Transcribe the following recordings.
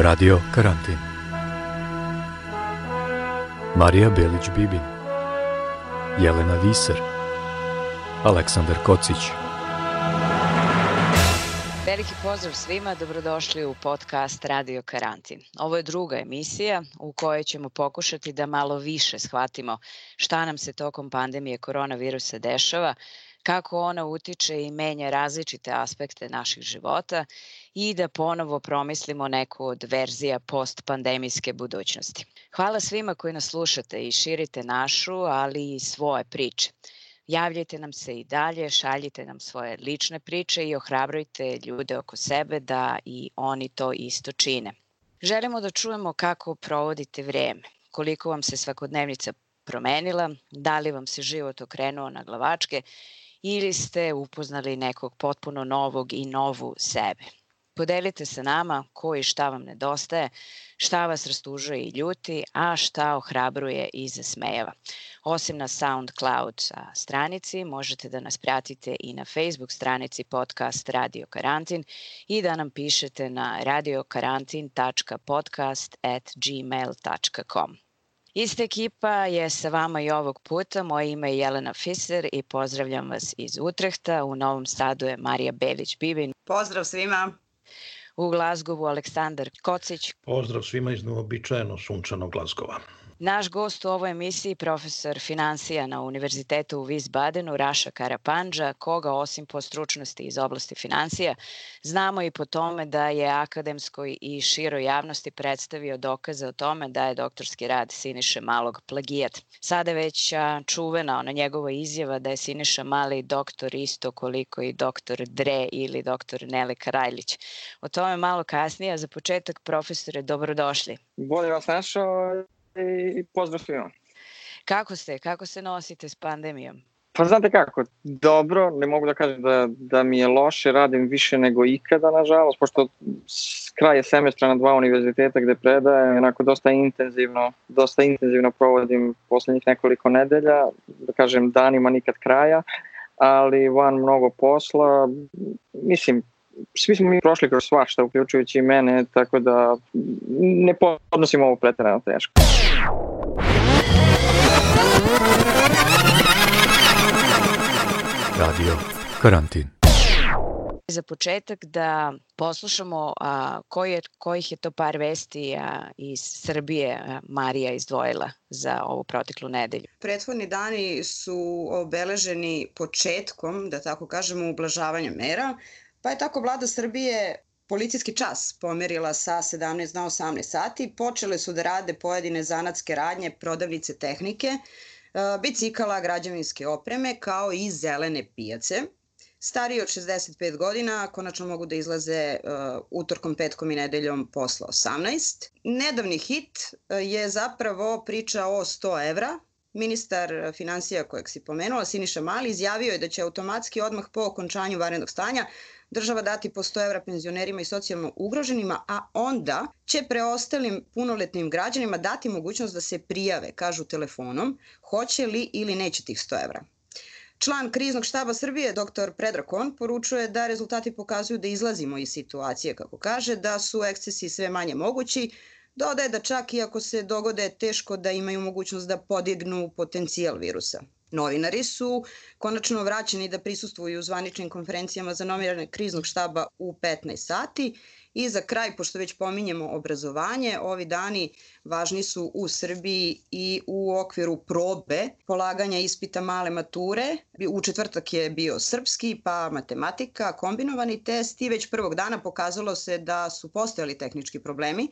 Radio Karantin Marija Belić-Bibin Jelena Viser Aleksandar Kocić Veliki pozdrav svima, dobrodošli u podcast Radio Karantin. Ovo je druga emisija u kojoj ćemo pokušati da malo više shvatimo šta nam se tokom pandemije koronavirusa dešava, kako ona utiče i menja različite aspekte naših života i da ponovo promislimo neku od verzija postpandemijske budućnosti. Hvala svima koji nas slušate i širite našu, ali i svoje priče. Javljajte nam se i dalje, šaljite nam svoje lične priče i ohrabrujte ljude oko sebe da i oni to isto čine. Želimo da čujemo kako provodite vreme, koliko vam se svakodnevnica promenila, da li vam se život okrenuo na glavačke ili ste upoznali nekog potpuno novog i novu sebe. Podelite sa nama ko i šta vam nedostaje, šta vas rastužuje i ljuti, a šta ohrabruje i zasmejava. Osim na SoundCloud stranici, možete da nas pratite i na Facebook stranici podcast Radio Karantin i da nam pišete na radiokarantin.podcast at gmail.com. Ista ekipa je sa vama i ovog puta. Moje ime je Jelena Fiser i pozdravljam vas iz Utrehta. U Novom Sadu je Marija Belić-Bibin. Pozdrav svima! U Glazgovu Aleksandar Kocić. Pozdrav svima iz neobičajeno sunčanog Glazgova. Naš gost u ovoj emisiji profesor financija na Univerzitetu u Wiesbadenu, Raša Karapandža, koga osim po stručnosti iz oblasti financija, znamo i po tome da je akademskoj i široj javnosti predstavio dokaze o tome da je doktorski rad Siniše Malog plagijat. Sada već čuvena ona njegova izjava da je Siniša Mali doktor isto koliko i doktor Dre ili doktor Nele Karajlić. O tome malo kasnije, a za početak profesore, dobrodošli. Bolje vas našao i pozdrav svima. Kako ste? Kako se nosite s pandemijom? Pa znate kako, dobro, ne mogu da kažem da, da mi je loše, radim više nego ikada, nažalost, pošto kraj je semestra na dva univerziteta gde predajem, onako dosta intenzivno, dosta intenzivno provodim poslednjih nekoliko nedelja, da kažem danima nikad kraja, ali van mnogo posla, mislim, svi smo mi prošli kroz svašta, uključujući i mene, tako da ne podnosimo ovo pretredano teško. Radio Karantin. Za početak da poslušamo a, koji je, kojih je to par vesti a, iz Srbije a, Marija izdvojila za ovu proteklu nedelju. Prethodni dani su obeleženi početkom, da tako kažemo, ublažavanja mera, pa je tako vlada Srbije policijski čas pomerila sa 17 na 18 sati. Počele su da rade pojedine zanatske radnje, prodavnice tehnike, e, bicikala, građevinske opreme, kao i zelene pijace. Stariji od 65 godina konačno mogu da izlaze uh, utorkom, petkom i nedeljom posla 18. Nedavni hit uh, je zapravo priča o 100 evra. Ministar financija kojeg si pomenula, Siniša Mali, izjavio je da će automatski odmah po okončanju varenog stanja država dati po 100 evra penzionerima i socijalno ugroženima, a onda će preostalim punoletnim građanima dati mogućnost da se prijave, kažu telefonom, hoće li ili neće tih 100 evra. Član kriznog štaba Srbije, dr. Predrakon, poručuje da rezultati pokazuju da izlazimo iz situacije, kako kaže, da su ekscesi sve manje mogući, dodaje da čak i ako se dogode teško da imaju mogućnost da podignu potencijal virusa. Novinari su konačno vraćeni da prisustvuju u zvaničnim konferencijama za novinare kriznog štaba u 15 sati I za kraj, pošto već pominjemo obrazovanje, ovi dani važni su u Srbiji i u okviru probe polaganja ispita male mature. U četvrtak je bio srpski, pa matematika, kombinovani test i već prvog dana pokazalo se da su postojali tehnički problemi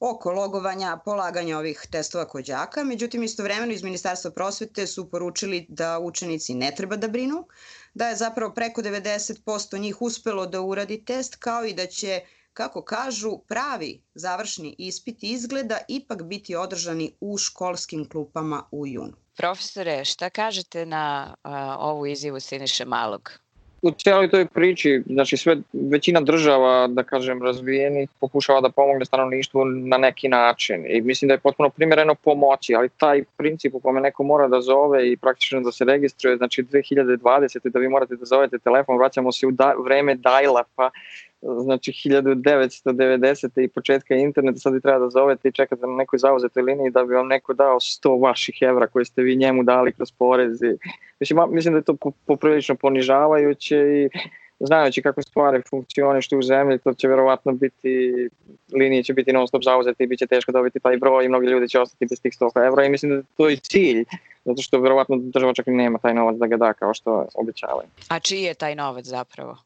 oko logovanja, polaganja ovih testova kod đaka. Međutim, istovremeno iz Ministarstva prosvete su poručili da učenici ne treba da brinu, da je zapravo preko 90% njih uspelo da uradi test, kao i da će kako kažu, pravi završni ispit izgleda ipak biti održani u školskim klupama u junu. Profesore, šta kažete na a, ovu izjavu Siniše Malog? U cijeloj toj priči, znači sve, većina država, da kažem, razvijenih pokušava da pomogne stanovništvu na neki način i mislim da je potpuno primjereno pomoći, ali taj princip u kome neko mora da zove i praktično da se registruje, znači 2020. da vi morate da zovete telefon, vraćamo se u da, vreme dial-upa, znači 1990. i početka interneta, sad vi treba da zovete i čekate na nekoj zauzetoj liniji da bi vam neko dao 100 vaših evra koje ste vi njemu dali kroz porezi. Mislim, mislim da je to poprilično ponižavajuće i znajući kako stvari funkcionišu u zemlji, to će verovatno biti, linije će biti non stop zauzete i bit će teško dobiti taj broj i mnogi ljudi će ostati bez tih 100 evra i mislim da to je cilj, zato što verovatno država čak i nema taj novac da ga da kao što običavaju. A čiji je taj novac zapravo?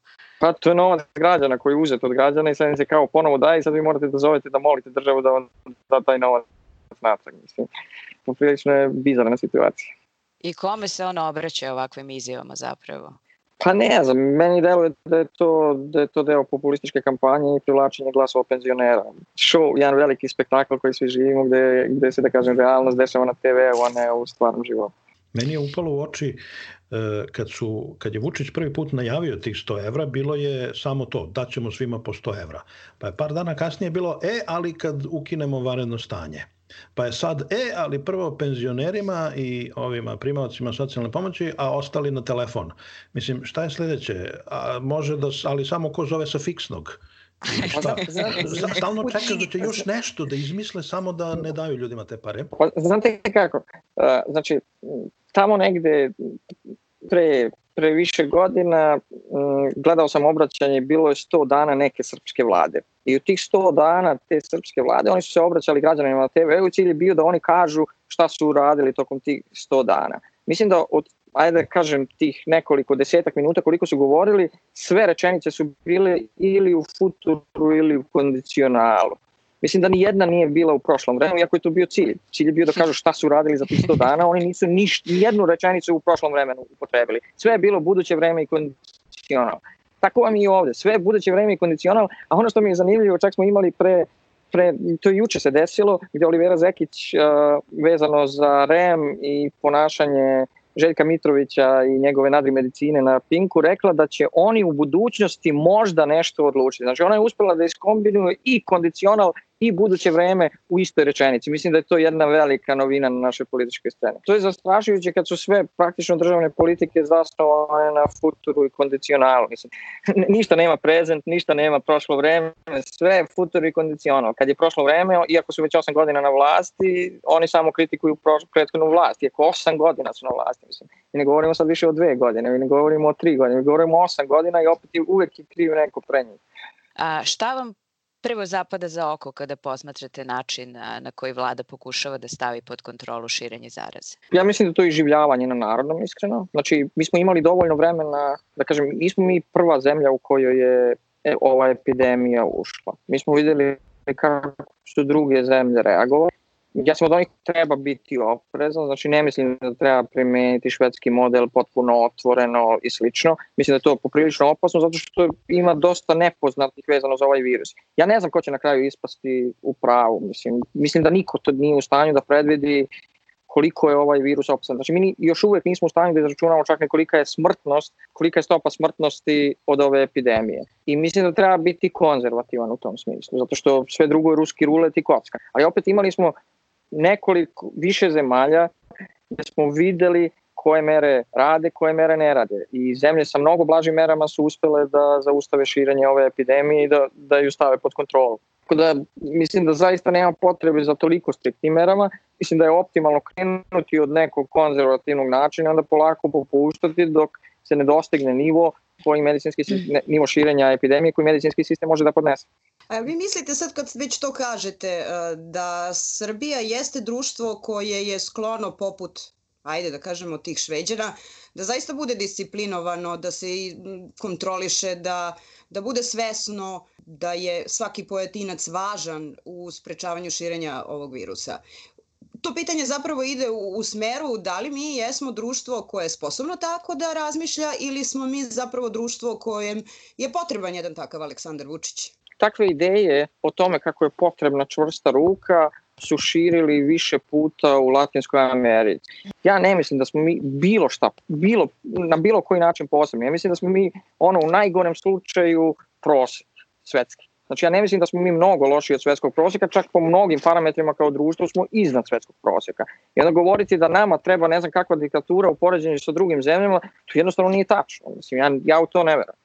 Pa to je novac građana koji je uzet od građana i sad im se kao ponovo daje i sad vi morate da zovete da molite državu da vam da taj novac natrag. Mislim, poprilično je bizarna situacija. I kome se on obraća ovakvim izjavama zapravo? Pa ne znam, meni deluje da je to, da je to deo populističke kampanje i privlačenje glasova penzionera. Show, jedan veliki spektakl koji svi živimo gde, gde se, da kažem, realnost dešava na TV-u, a ne u stvarnom životu. Meni je upalo u oči kad, su, kad je Vučić prvi put najavio tih 100 evra, bilo je samo to, daćemo svima po 100 evra. Pa je par dana kasnije bilo, e, ali kad ukinemo varedno stanje. Pa je sad, e, ali prvo penzionerima i ovima primalcima socijalne pomoći, a ostali na telefon. Mislim, šta je sledeće? A, može da, ali samo ko zove sa fiksnog. Šta? Stalno čekaš da će još nešto da izmisle samo da ne daju ljudima te pare. Pa, znate kako? Znači, tamo negde pre, pre više godina gledao sam obraćanje, bilo je 100 dana neke srpske vlade. I u tih 100 dana te srpske vlade oni su se obraćali građanima na TV-u cilj je bio da oni kažu šta su uradili tokom tih 100 dana. Mislim da od ajde da kažem, tih nekoliko desetak minuta koliko su govorili, sve rečenice su bile ili u futuru ili u kondicionalu. Mislim da ni jedna nije bila u prošlom vremenu, iako je to bio cilj. Cilj je bio da kažu šta su radili za tih 100 dana, oni nisu ni jednu rečenicu u prošlom vremenu upotrebili. Sve je bilo buduće vreme i kondicional. Tako vam i ovde, sve je buduće vreme i kondicional, a ono što mi je zanimljivo, čak smo imali pre pre, to juče se desilo, gde Olivera Zekić uh, vezano za REM i ponašanje Željka Mitrovića i njegove nadrimedicine na Pinku rekla da će oni u budućnosti možda nešto odlučiti. Znači ona je uspela da iskombinuje i kondicional i buduće vreme u istoj rečenici. Mislim da je to jedna velika novina na našoj političkoj sceni. To je zastrašujuće kad su sve praktično državne politike zasnovane na futuru i kondicionalu. Mislim, ništa nema prezent, ništa nema prošlo vreme, sve je futuru i kondicional. Kad je prošlo vreme, iako su već 8 godina na vlasti, oni samo kritikuju prethodnu vlast. Iako 8 godina su na vlasti, mislim. I ne govorimo sad više o dve godine, ne govorimo o tri godine, mi govorimo o 8 godina i opet uvek je kriv neko pre njih. A šta vam prvo zapada za oko kada posmatrate način na koji vlada pokušava da stavi pod kontrolu širenje zaraze? Ja mislim da to je življavanje na narodnom, iskreno. Znači, mi smo imali dovoljno vremena, da kažem, nismo mi prva zemlja u kojoj je e, ova epidemija ušla. Mi smo videli kako su druge zemlje reagovali ja sam od onih treba biti oprezan, znači ne mislim da treba primeniti švedski model potpuno otvoreno i slično. Mislim da je to poprilično opasno zato što ima dosta nepoznatih vezano za ovaj virus. Ja ne znam ko će na kraju ispasti u pravu, mislim, mislim da niko to nije u stanju da predvidi koliko je ovaj virus opasan. Znači mi još uvek nismo u stanju da izračunamo čak ne kolika je smrtnost, kolika je stopa smrtnosti od ove epidemije. I mislim da treba biti konzervativan u tom smislu, zato što sve drugo je ruski rulet i kocka. Ali opet imali smo nekoliko više zemalja gde smo videli koje mere rade, koje mere ne rade. I zemlje sa mnogo blažim merama su uspele da zaustave širenje ove epidemije i da, da ju stave pod kontrolu. Tako da mislim da zaista nema potrebe za toliko striktnim merama. Mislim da je optimalno krenuti od nekog konzervativnog načina, onda polako popuštati dok se ne dostigne nivo koji medicinski sistem, nivo širenja epidemije koji medicinski sistem može da podnese. A vi mislite sad kad već to kažete e, da Srbija jeste društvo koje je sklono poput ajde da kažemo tih šveđana, da zaista bude disciplinovano, da se kontroliše, da, da bude svesno da je svaki pojedinac važan u sprečavanju širenja ovog virusa. To pitanje zapravo ide u, u smeru da li mi jesmo društvo koje je sposobno tako da razmišlja ili smo mi zapravo društvo kojem je potreban jedan takav Aleksandar Vučić. Takve ideje o tome kako je potrebna čvrsta ruka su širili više puta u Latinskoj Americi. Ja ne mislim da smo mi bilo šta, bilo, na bilo koji način posebni. Ja mislim da smo mi ono u najgorem slučaju prosek svetski. Znači ja ne mislim da smo mi mnogo loši od svetskog prosjeka, čak po mnogim parametrima kao društvo smo iznad svetskog prosjeka. I onda govoriti da nama treba ne znam kakva diktatura u poređenju sa drugim zemljama, to jednostavno nije tačno. Mislim, ja, ja u to ne veram.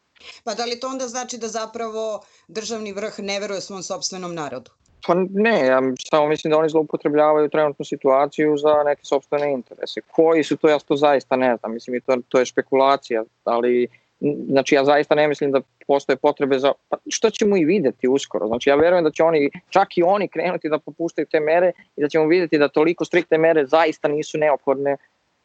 Pa da li to onda znači da zapravo državni vrh ne veruje svom sobstvenom narodu? Pa ne, ja samo mislim da oni zloupotrebljavaju trenutnu situaciju za neke sobstvene interese. Koji su to, ja to zaista ne znam, mislim, to, to je špekulacija, ali znači ja zaista ne mislim da postoje potrebe za, pa što ćemo i videti uskoro, znači ja verujem da će oni, čak i oni krenuti da popuštaju te mere i da ćemo videti da toliko strikte mere zaista nisu neophodne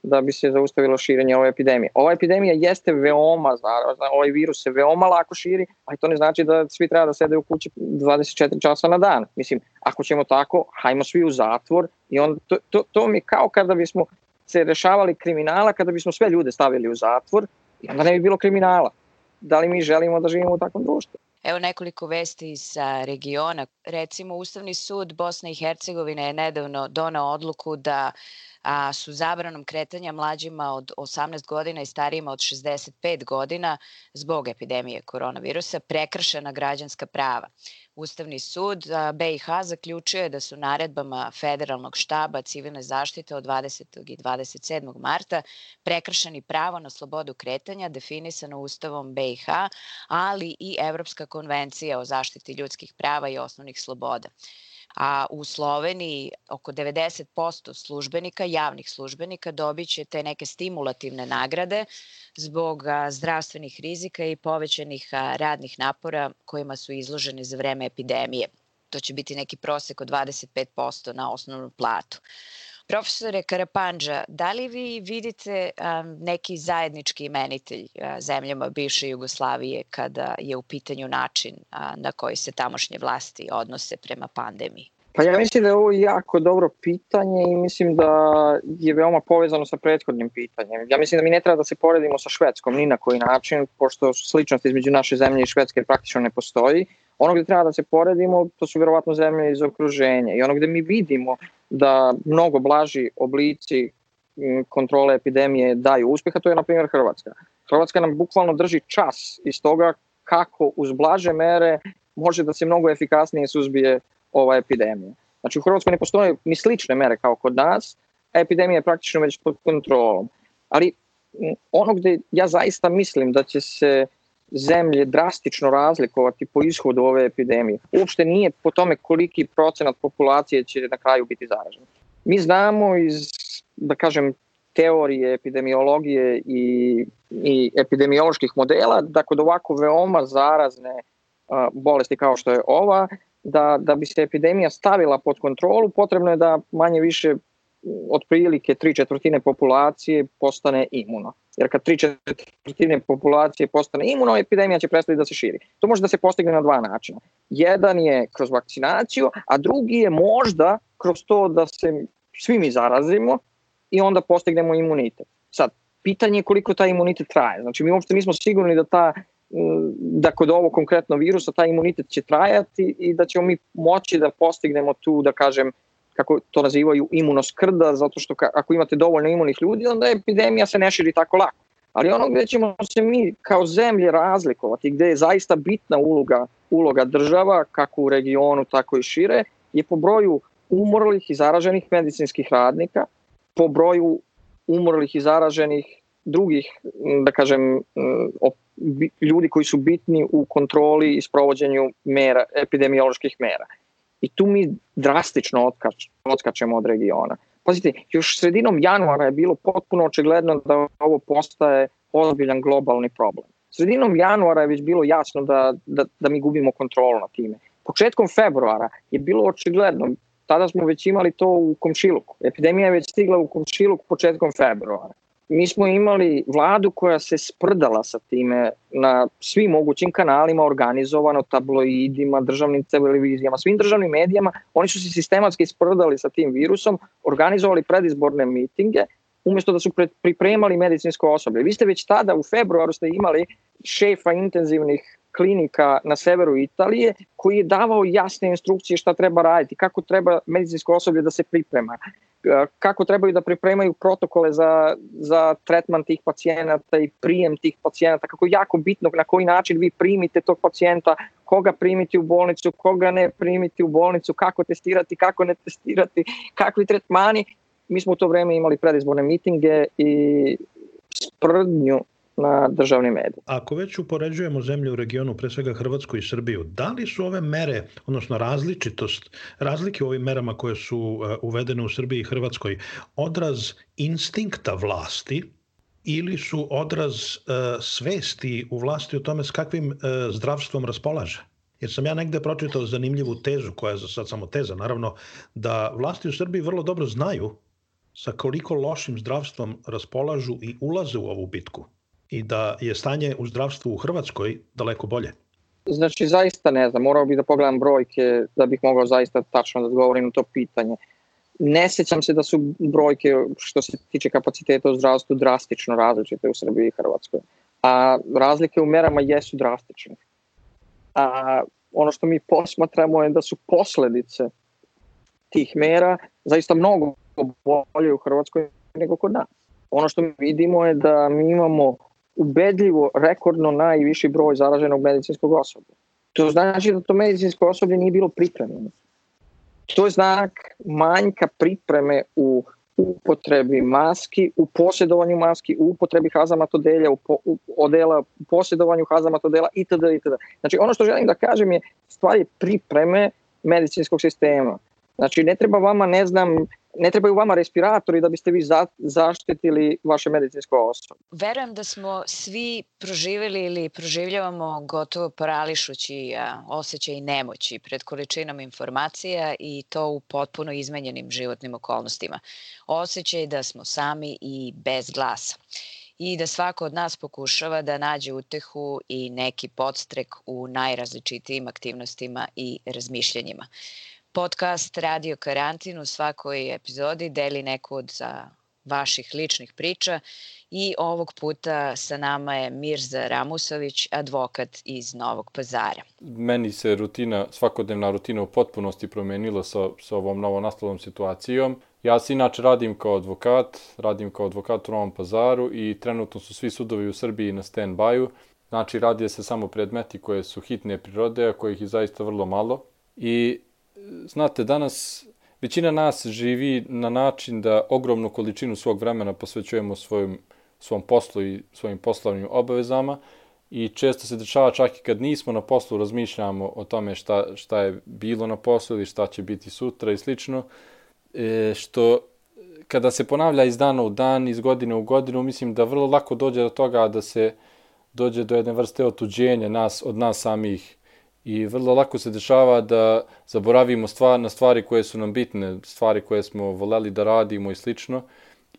da bi se zaustavilo širenje ove epidemije. Ova epidemija jeste veoma zarazna, ovaj virus se veoma lako širi, ali to ne znači da svi treba da sede u kući 24 časa na dan. Mislim, ako ćemo tako, hajmo svi u zatvor i onda to, to, to mi kao kada bismo se rešavali kriminala, kada bismo sve ljude stavili u zatvor i onda ne bi bilo kriminala. Da li mi želimo da živimo u takvom društvu? Evo nekoliko vesti sa regiona. Recimo, Ustavni sud Bosne i Hercegovine je nedavno donao odluku da a, su zabranom kretanja mlađima od 18 godina i starijima od 65 godina zbog epidemije koronavirusa prekršena građanska prava. Ustavni sud BiH zaključio je da su naredbama Federalnog štaba civilne zaštite od 20. i 27. marta prekršeni pravo na slobodu kretanja definisano Ustavom BiH, ali i Evropska konvencija o zaštiti ljudskih prava i osnovnih sloboda a u Sloveniji oko 90% službenika, javnih službenika, dobit će te neke stimulativne nagrade zbog zdravstvenih rizika i povećanih radnih napora kojima su izloženi za vreme epidemije. To će biti neki prosek od 25% na osnovnu platu. Profesore Karapanđa, da li vi vidite um, neki zajednički imenitelj uh, zemljama bivše Jugoslavije kada je u pitanju način uh, na koji se tamošnje vlasti odnose prema pandemiji? Pa ja mislim da je ovo jako dobro pitanje i mislim da je veoma povezano sa prethodnim pitanjem. Ja mislim da mi ne treba da se poredimo sa Švedskom ni na koji način, pošto sličnost između naše zemlje i Švedske praktično ne postoji. Ono gde treba da se poredimo, to su verovatno zemlje iz okruženja. I ono gde mi vidimo da mnogo blaži oblici kontrole epidemije daju uspeha, to je na primjer Hrvatska. Hrvatska nam bukvalno drži čas iz toga kako uz blaže mere može da se mnogo efikasnije suzbije ova epidemija. Znači u Hrvatskoj ne postoje ni slične mere kao kod nas, a epidemija je praktično već pod kontrolom. Ali ono gde ja zaista mislim da će se zemlje drastično razlikovati po ishodu ove epidemije. Uopšte nije po tome koliki procenat populacije će na kraju biti zaražen. Mi znamo iz, da kažem, teorije epidemiologije i, i epidemioloških modela da kod ovako veoma zarazne a, bolesti kao što je ova, da, da bi se epidemija stavila pod kontrolu, potrebno je da manje više otprilike tri četvrtine populacije postane imuno. Jer kad tri četvrtine populacije postane imuno, epidemija će prestati da se širi. To može da se postigne na dva načina. Jedan je kroz vakcinaciju, a drugi je možda kroz to da se svi mi zarazimo i onda postignemo imunitet. Sad, pitanje je koliko taj imunitet traje. Znači, mi uopšte nismo sigurni da ta da kod ovo konkretno virusa taj imunitet će trajati i da ćemo mi moći da postignemo tu, da kažem, kako to nazivaju imunoskrda, zato što ako imate dovoljno imunih ljudi, onda epidemija se ne širi tako lako. Ali ono gde ćemo se mi kao zemlje razlikovati, gde je zaista bitna uloga, uloga država, kako u regionu, tako i šire, je po broju umrlih i zaraženih medicinskih radnika, po broju umrlih i zaraženih drugih, da kažem, ljudi koji su bitni u kontroli i sprovođenju mera, epidemioloških mera. I tu mi drastično otkač, otkačemo od regiona. Pazite, još sredinom januara je bilo potpuno očigledno da ovo postaje ozbiljan globalni problem. Sredinom januara je već bilo jasno da, da, da mi gubimo kontrolu na time. Početkom februara je bilo očigledno, tada smo već imali to u komšiluku. Epidemija je već stigla u komšiluk početkom februara. Mi smo imali vladu koja se sprdala sa time na svim mogućim kanalima, organizovano tabloidima, državnim televizijama, svim državnim medijama. Oni su se sistematski sprdali sa tim virusom, organizovali predizborne mitinge, umesto da su pripremali medicinsko osoblje. Vi ste već tada u februaru ste imali šefa intenzivnih klinika na severu Italije koji je davao jasne instrukcije šta treba raditi, kako treba medicinsko osoblje da se priprema, kako trebaju da pripremaju protokole za, za tretman tih pacijenata i prijem tih pacijenata, kako je jako bitno na koji način vi primite tog pacijenta, koga primiti u bolnicu, koga ne primiti u bolnicu, kako testirati, kako ne testirati, kakvi tretmani. Mi smo u to vreme imali predizborne mitinge i sprdnju na državni medij. Ako već upoređujemo zemlje u regionu, pre svega Hrvatsku i Srbiju, da li su ove mere, odnosno različitost, razlike u ovim merama koje su uh, uvedene u Srbiji i Hrvatskoj, odraz instinkta vlasti ili su odraz uh, svesti u vlasti o tome s kakvim uh, zdravstvom raspolaže? Jer sam ja negde pročitao zanimljivu tezu, koja je za sad samo teza, naravno, da vlasti u Srbiji vrlo dobro znaju sa koliko lošim zdravstvom raspolažu i ulaze u ovu bitku i da je stanje u zdravstvu u Hrvatskoj daleko bolje? Znači, zaista ne znam, morao bih da pogledam brojke da bih mogao zaista tačno da odgovorim na to pitanje. Ne sećam se da su brojke što se tiče kapaciteta u zdravstvu drastično različite u Srbiji i Hrvatskoj. A razlike u merama jesu drastične. A ono što mi posmatramo je da su posledice tih mera zaista mnogo bolje u Hrvatskoj nego kod nas. Ono što vidimo je da mi imamo ubedljivo rekordno najviši broj zaraženog medicinskog osoblja. To znači da to medicinsko osoblje nije bilo pripremljeno. To je znak manjka pripreme u upotrebi maski, u posjedovanju maski, u upotrebi hazamatodelja, u, po, u odela, u posjedovanju hazamatodelja itd. itd. Znači ono što želim da kažem je stvari pripreme medicinskog sistema. Znači ne treba vama, ne znam, ne trebaju vama respiratori da biste vi za, zaštitili vaše medicinsko osobe. Verujem da smo svi proživjeli ili proživljavamo gotovo parališući osjećaj nemoći pred količinom informacija i to u potpuno izmenjenim životnim okolnostima. Osjećaj da smo sami i bez glasa i da svako od nas pokušava da nađe utehu i neki podstrek u najrazličitijim aktivnostima i razmišljanjima. Podcast Radio Karantin u svakoj epizodi deli neku od za vaših ličnih priča i ovog puta sa nama je Mirza Ramusović, advokat iz Novog pazara. Meni se rutina, svakodnevna rutina u potpunosti promenila sa, sa ovom novonastalom situacijom. Ja se inače radim kao advokat, radim kao advokat u Novom pazaru i trenutno su svi sudovi u Srbiji na stand-by-u. Znači, radi se samo predmeti koje su hitne prirode, a kojih je zaista vrlo malo. I znate, danas većina nas živi na način da ogromnu količinu svog vremena posvećujemo svojim, svom poslu i svojim poslovnim obavezama i često se dešava čak i kad nismo na poslu razmišljamo o tome šta, šta je bilo na poslu ili šta će biti sutra i slično, e, što kada se ponavlja iz dana u dan, iz godine u godinu, mislim da vrlo lako dođe do toga da se dođe do jedne vrste otuđenja nas, od nas samih i vrlo lako se dešava da zaboravimo stvar, na stvari koje su nam bitne, stvari koje smo voleli da radimo i slično.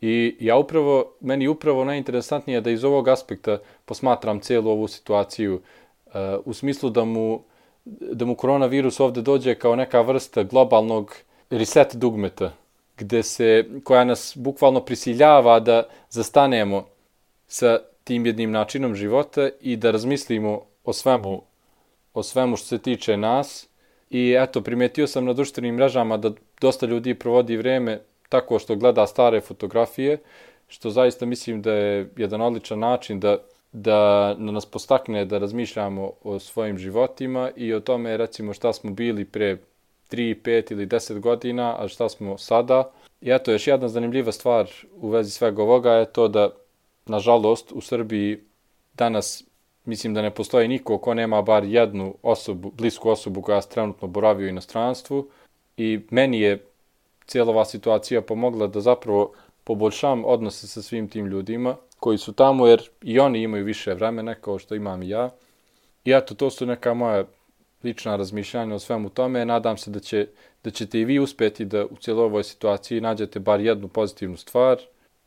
I ja upravo, meni upravo najinteresantnije da iz ovog aspekta posmatram celu ovu situaciju uh, u smislu da mu, da mu koronavirus ovde dođe kao neka vrsta globalnog reset dugmeta, gde se, koja nas bukvalno prisiljava da zastanemo sa tim jednim načinom života i da razmislimo o svemu o svemu što se tiče nas i eto, primetio sam na društvenim mrežama da dosta ljudi provodi vreme tako što gleda stare fotografije, što zaista mislim da je jedan odličan način da, da nas postakne da razmišljamo o svojim životima i o tome recimo šta smo bili pre 3, 5 ili 10 godina, a šta smo sada. I eto, još jedna zanimljiva stvar u vezi svega ovoga je to da, nažalost, u Srbiji danas mislim da ne postoji niko ko nema bar jednu osobu, blisku osobu koja trenutno boravi u inostranstvu i meni je cijela ova situacija pomogla da zapravo poboljšam odnose sa svim tim ljudima koji su tamo jer i oni imaju više vremena kao što imam i ja. I eto, to su neka moja lična razmišljanja o svemu tome. Nadam se da, će, da ćete i vi uspeti da u cijeloj ovoj situaciji nađete bar jednu pozitivnu stvar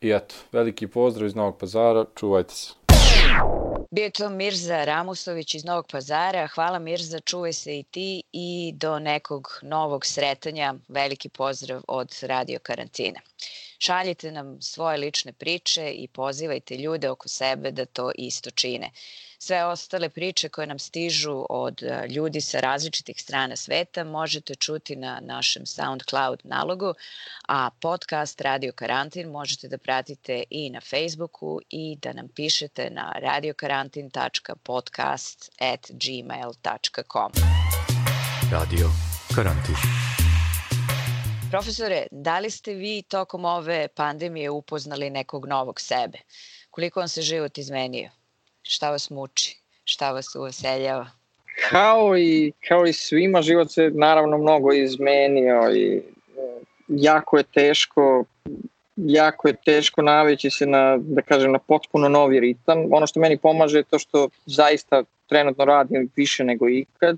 I eto, veliki pozdrav iz Novog pazara, čuvajte se. Bio je to Mirza Ramusović iz Novog pazara. Hvala Mirza, čuvaj se i ti i do nekog novog sretanja. Veliki pozdrav od Radio Karantina. Šaljite nam svoje lične priče i pozivajte ljude oko sebe da to isto čine. Sve ostale priče koje nam stižu od e, ljudi sa različitih strana sveta možete čuti na našem SoundCloud nalogu, a podcast Radio Karantin možete da pratite i na Facebooku i da nam pišete na radiokarantin.podcast@gmail.com. Radio Karantin. Profesore, da li ste vi tokom ove pandemije upoznali nekog novog sebe? Koliko vam se život izmenio? Šta vas muči? Šta vas uveseljava? Kao i, kao i svima, život se naravno mnogo izmenio i e, jako je teško jako je teško navići se na, da kažem, na potpuno novi ritam. Ono što meni pomaže je to što zaista trenutno radim više nego ikad.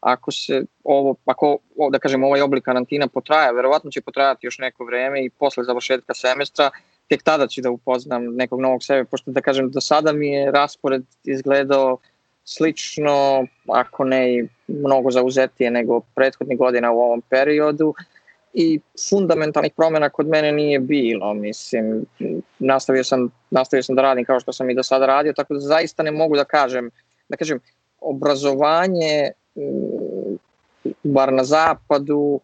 Ako se ovo, ako, da kažem, ovaj oblik karantina potraja, verovatno će potrajati još neko vreme i posle završetka semestra, tek tada ću da upoznam nekog novog sebe, pošto da kažem, do sada mi je raspored izgledao slično, ako ne i mnogo zauzetije nego prethodnih godina u ovom periodu i fundamentalnih promjena kod mene nije bilo, mislim, nastavio sam, nastavio sam da radim kao što sam i do sada radio, tako da zaista ne mogu da kažem, da kažem, obrazovanje, bar na zapadu,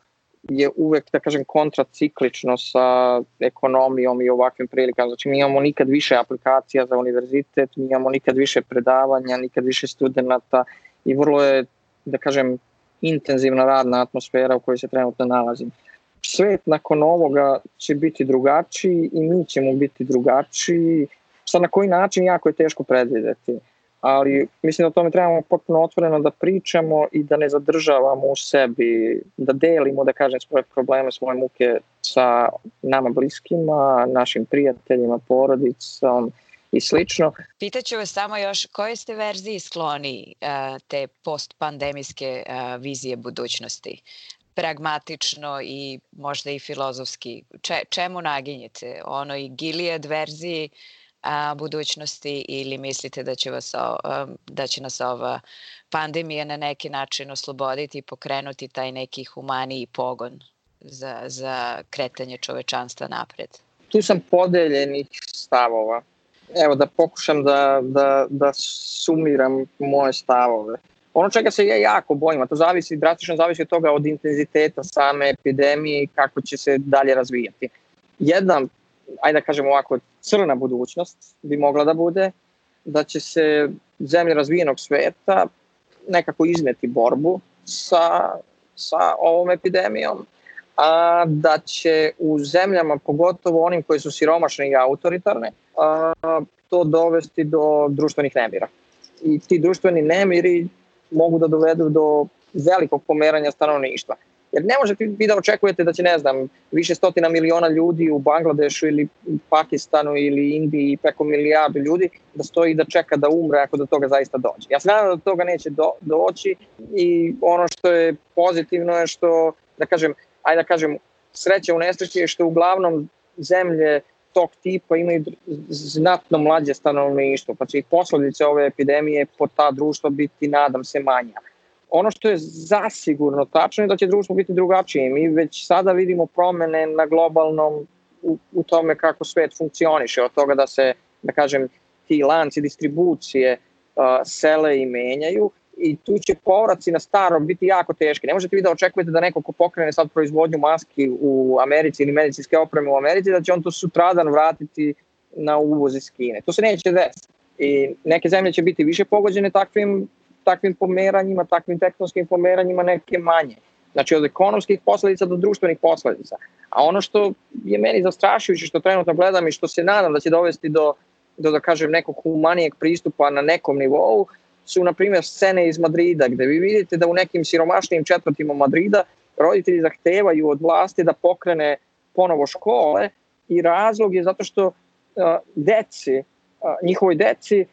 je uvek, da kažem, kontraciklično sa ekonomijom i ovakvim prilikama. Znači, mi imamo nikad više aplikacija za univerzitet, mi imamo nikad više predavanja, nikad više studenta i vrlo je, da kažem, intenzivna radna atmosfera u kojoj se trenutno nalazim. Svet nakon ovoga će biti drugačiji i mi ćemo biti drugačiji. Sad na koji način jako je teško predvideti ali mislim da o tome trebamo potpuno otvoreno da pričamo i da ne zadržavamo u sebi, da delimo, da kažem, svoje probleme, svoje muke sa nama bliskima, našim prijateljima, porodicom i slično. Pitaću vas samo još, koje ste verziji skloni uh, te postpandemijske uh, vizije budućnosti? pragmatično i možda i filozofski. Če, čemu naginjete? Onoj Gilead verziji a, budućnosti ili mislite da će, vas, da će nas ova pandemija na neki način osloboditi i pokrenuti taj neki humaniji pogon za, za kretanje čovečanstva napred? Tu sam podeljenih stavova. Evo da pokušam da, da, da sumiram moje stavove. Ono čega se ja jako bojim, a to zavisi, drastično zavisi od toga od intenziteta same epidemije i kako će se dalje razvijati. Jedna ajde da kažemo ovako, crna budućnost bi mogla da bude, da će se zemlje razvijenog sveta nekako izmeti borbu sa, sa ovom epidemijom, a da će u zemljama, pogotovo onim koji su siromašne i autoritarne, a, to dovesti do društvenih nemira. I ti društveni nemiri mogu da dovedu do velikog pomeranja stanovništva. Jer ne možete vi da očekujete da će, ne znam, više stotina miliona ljudi u Bangladešu ili Pakistanu ili Indiji preko milijardu ljudi da stoji da čeka da umre ako do toga zaista dođe. Ja se nadam da do toga neće do, doći i ono što je pozitivno je što, da kažem, ajde da kažem, sreća u nesreći je što uglavnom zemlje tog tipa imaju znatno mlađe stanovništvo, pa će i posledice ove epidemije po ta društva biti, nadam se, manja ono što je zasigurno tačno je da će društvo biti drugačije. Mi već sada vidimo promene na globalnom u, u tome kako svet funkcioniše, od toga da se, da kažem, ti lanci distribucije uh, sele i menjaju i tu će povraci na staro biti jako teški. Ne možete vi da očekujete da neko ko pokrene sad proizvodnju maski u Americi ili medicinske opreme u Americi, da će on to sutradan vratiti na uvoz iz Kine. To se neće desiti. I neke zemlje će biti više pogođene takvim takvim pomeranjima, takvim tektonskim pomeranjima, neke manje. Znači od ekonomskih posledica do društvenih posledica. A ono što je meni zastrašujuće, što trenutno gledam i što se nadam da će dovesti do, do da kažem, nekog humanijeg pristupa na nekom nivou, su, na primjer, scene iz Madrida, gde vi vidite da u nekim siromašnijim četvrtima Madrida roditelji zahtevaju od vlasti da pokrene ponovo škole i razlog je zato što uh, deci, uh, njihovoj deci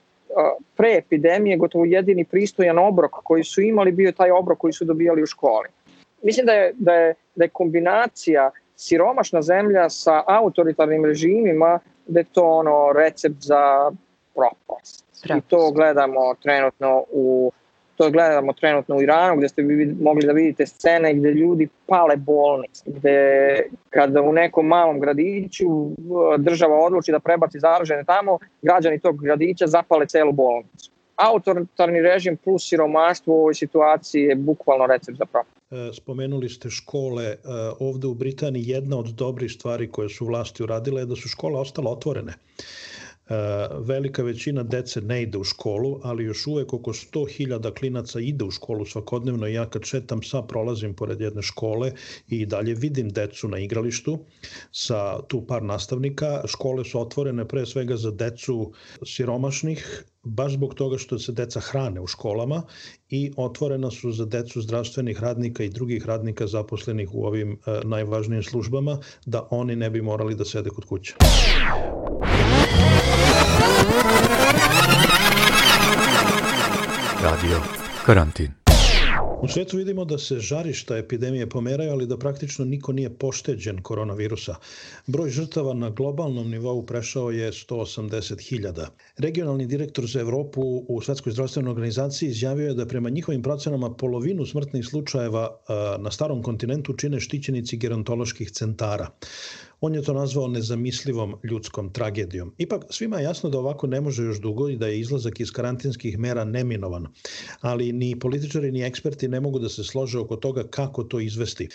pre epidemije gotovo jedini pristojan obrok koji su imali bio taj obrok koji su dobijali u školi. Mislim da je, da je, da je kombinacija siromašna zemlja sa autoritarnim režimima, da je to ono recept za propast. I to gledamo trenutno u to gledamo trenutno u Iranu gde ste bi mogli da vidite scene gde ljudi pale bolnice, gde kada u nekom malom gradiću država odluči da prebaci zaražene tamo, građani tog gradića zapale celu bolnicu. Autoritarni režim plus siromaštvo u ovoj situaciji je bukvalno recept za propast. E, spomenuli ste škole. E, ovde u Britaniji jedna od dobrih stvari koje su vlasti uradile je da su škole ostale otvorene. E, velika većina dece ne ide u školu, ali još uvek oko 100.000 klinaca ide u školu svakodnevno ja kad šetam sa prolazim pored jedne škole i dalje vidim decu na igralištu sa tu par nastavnika. Škole su otvorene pre svega za decu siromašnih, baš zbog toga što se deca hrane u školama i otvorena su za decu zdravstvenih radnika i drugih radnika zaposlenih u ovim e, najvažnijim službama, da oni ne bi morali da sede kod kuće. Radio Karantin. U svetu vidimo da se žarišta epidemije pomeraju, ali da praktično niko nije pošteđen koronavirusa. Broj žrtava na globalnom nivou prešao je 180.000. Regionalni direktor za Evropu u Svetskoj zdravstvenoj organizaciji izjavio je da prema njihovim procenama polovinu smrtnih slučajeva na starom kontinentu čine štićenici gerontoloških centara. On je to nazvao nezamislivom ljudskom tragedijom. Ipak svima je jasno da ovako ne može još dugo i da je izlazak iz karantinskih mera neminovan. Ali ni političari ni eksperti ne mogu da se slože oko toga kako to izvesti.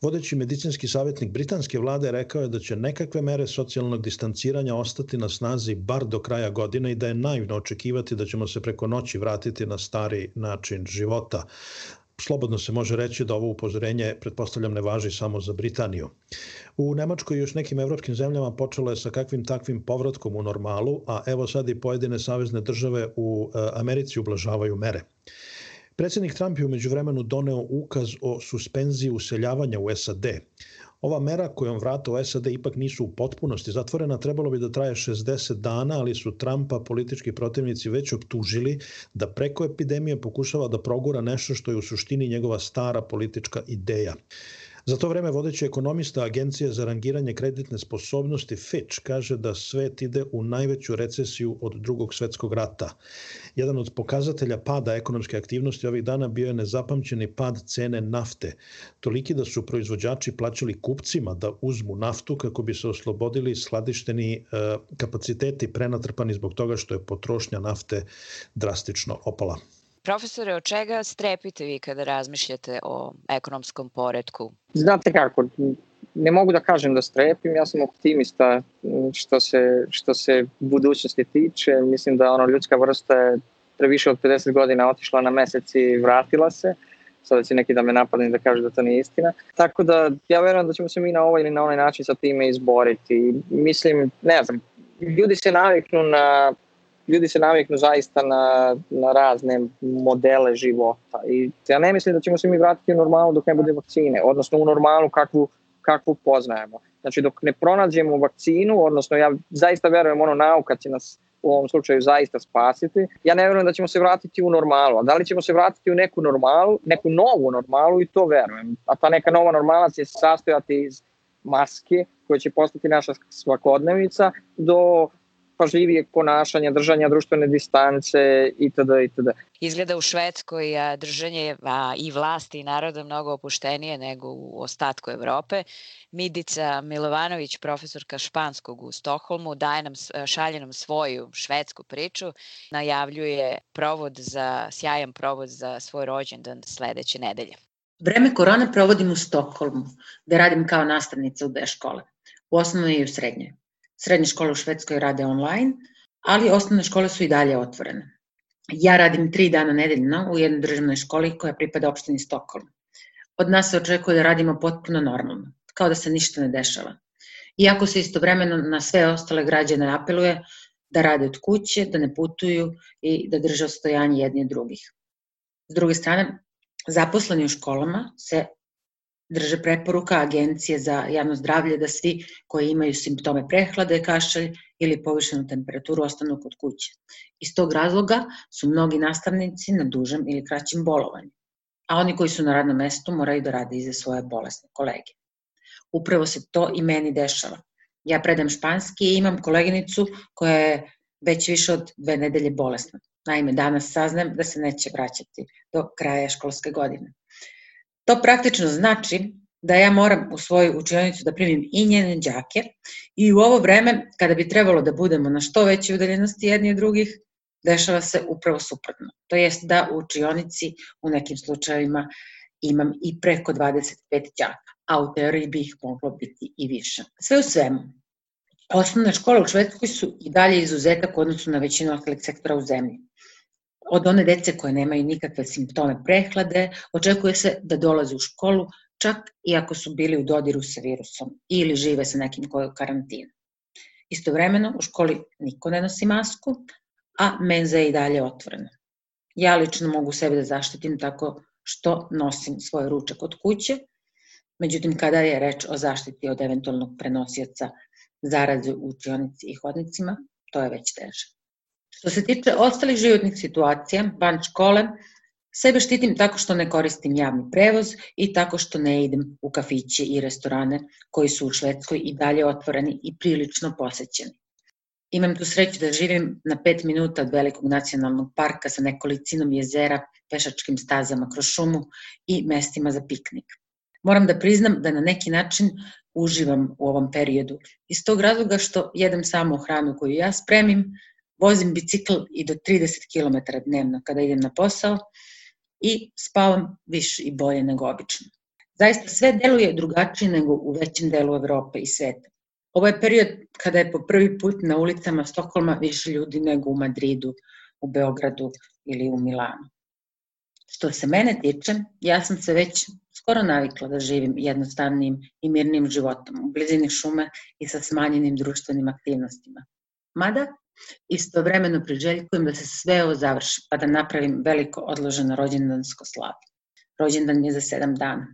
Vodeći medicinski savjetnik britanske vlade rekao je da će nekakve mere socijalnog distanciranja ostati na snazi bar do kraja godine i da je naivno očekivati da ćemo se preko noći vratiti na stari način života slobodno se može reći da ovo upozorenje, pretpostavljam, ne važi samo za Britaniju. U Nemačkoj i još nekim evropskim zemljama počelo je sa kakvim takvim povratkom u normalu, a evo sad i pojedine savezne države u e, Americi ublažavaju mere. Predsednik Trump je umeđu vremenu doneo ukaz o suspenziji useljavanja u SAD. Ova mera kojom vrata u SAD ipak nisu u potpunosti zatvorena trebalo bi da traje 60 dana, ali su Trumpa politički protivnici već optužili da preko epidemije pokušava da progura nešto što je u suštini njegova stara politička ideja. Za to vreme vodeći ekonomista Agencije za rangiranje kreditne sposobnosti Fitch kaže da svet ide u najveću recesiju od drugog svetskog rata. Jedan od pokazatelja pada ekonomske aktivnosti ovih dana bio je nezapamćeni pad cene nafte, toliki da su proizvođači plaćali kupcima da uzmu naftu kako bi se oslobodili skladišteni e, kapaciteti prenatrpani zbog toga što je potrošnja nafte drastično opala. Profesore, od čega strepite vi kada razmišljate o ekonomskom poredku? Znate kako, ne mogu da kažem da strepim, ja sam optimista što se, što se budućnosti tiče. Mislim da ono ljudska vrsta je previše od 50 godina otišla na mesec i vratila se. Sada će neki da me napadne da kažu da to nije istina. Tako da ja verujem da ćemo se mi na ovaj ili na onaj način sa time izboriti. Mislim, ne znam, ljudi se naviknu na ljudi se naviknu zaista na, na razne modele života i ja ne mislim da ćemo se mi vratiti u normalu dok ne bude vakcine, odnosno u normalu kakvu, kakvu poznajemo. Znači dok ne pronađemo vakcinu, odnosno ja zaista verujem ono nauka će nas u ovom slučaju zaista spasiti. Ja ne verujem da ćemo se vratiti u normalu, a da li ćemo se vratiti u neku normalu, neku novu normalu i to verujem. A ta neka nova normala će se sastojati iz maske koja će postati naša svakodnevica do pažljivijeg ponašanja, držanja društvene distance itd. itd. Izgleda u Švedskoj a, držanje a, i vlasti i naroda mnogo opuštenije nego u ostatku Evrope. Midica Milovanović, profesorka španskog u Stokholmu, daje nam, šalje nam svoju švedsku priču, najavljuje provod za, sjajan provod za svoj rođendan sledeće nedelje. Vreme korone provodim u Stokholmu, gde radim kao nastavnica u B škole, u osnovnoj i u srednjoj. Srednje škole u Švedskoj rade online, ali osnovne škole su i dalje otvorene. Ja radim tri dana nedeljno u jednoj državnoj školi koja pripada opštini Stokholm. Od nas se očekuje da radimo potpuno normalno, kao da se ništa ne dešava. Iako se istovremeno na sve ostale građane apeluje da rade od kuće, da ne putuju i da drže ostojanje jedni od drugih. S druge strane, zaposleni u školama se drže preporuka Agencije za javno zdravlje da svi koji imaju simptome prehlade, kašalj ili povišenu temperaturu ostanu kod kuće. Iz tog razloga su mnogi nastavnici na dužem ili kraćem bolovanju, a oni koji su na radnom mestu moraju da rade iza svoje bolesne kolege. Upravo se to i meni dešava. Ja predam španski i imam koleginicu koja je već više od dve nedelje bolesna. Naime, danas saznam da se neće vraćati do kraja školske godine. To praktično znači da ja moram u svoju učionicu da primim i njene đake i u ovo vreme kada bi trebalo da budemo na što većoj udaljenosti jedni od drugih, dešava se upravo suprotno. To jest da u učionici u nekim slučajevima imam i preko 25 đaka, a u teoriji bi ih moglo biti i više. Sve u svemu, osnovne škole u Švedskoj su i dalje izuzetak u odnosu na većinu ostalih sektora u zemlji. Od one dece koje nemaju nikakve simptome prehlade, očekuje se da dolaze u školu čak i ako su bili u dodiru sa virusom ili žive sa nekim koji je karantinu. Istovremeno u školi niko ne nosi masku, a menza je i dalje otvorena. Ja lično mogu sebe da zaštitim tako što nosim svoj ručak od kuće, međutim kada je reč o zaštiti od eventualnog prenosioca zaraze u učionici i hodnicima, to je već teže. Što se tiče ostalih životnih situacija van škole, Sebe štitim tako što ne koristim javni prevoz i tako što ne idem u kafiće i restorane koji su u Švedskoj i dalje otvoreni i prilično posećeni. Imam tu sreću da živim na 5 minuta od velikog nacionalnog parka sa nekolicinom jezera, pešačkim stazama kroz šumu i mestima za piknik. Moram da priznam da na neki način uživam u ovom periodu. Iz tog razloga što jedem samo hranu koju ja spremim, vozim bicikl i do 30 km dnevno kada idem na posao i spavam više i bolje nego obično. Zaista sve deluje drugačije nego u većem delu Evrope i sveta. Ovo je period kada je po prvi put na ulicama Stokholma više ljudi nego u Madridu, u Beogradu ili u Milanu. Što se mene tiče, ja sam se već skoro navikla da živim jednostavnim i mirnim životom u blizini šume i sa smanjenim društvenim aktivnostima. Mada, Istovremeno priželjkujem da se sve ovo završi, pa da napravim veliko odloženo rođendansko slavo. Rođendan je za sedam dana.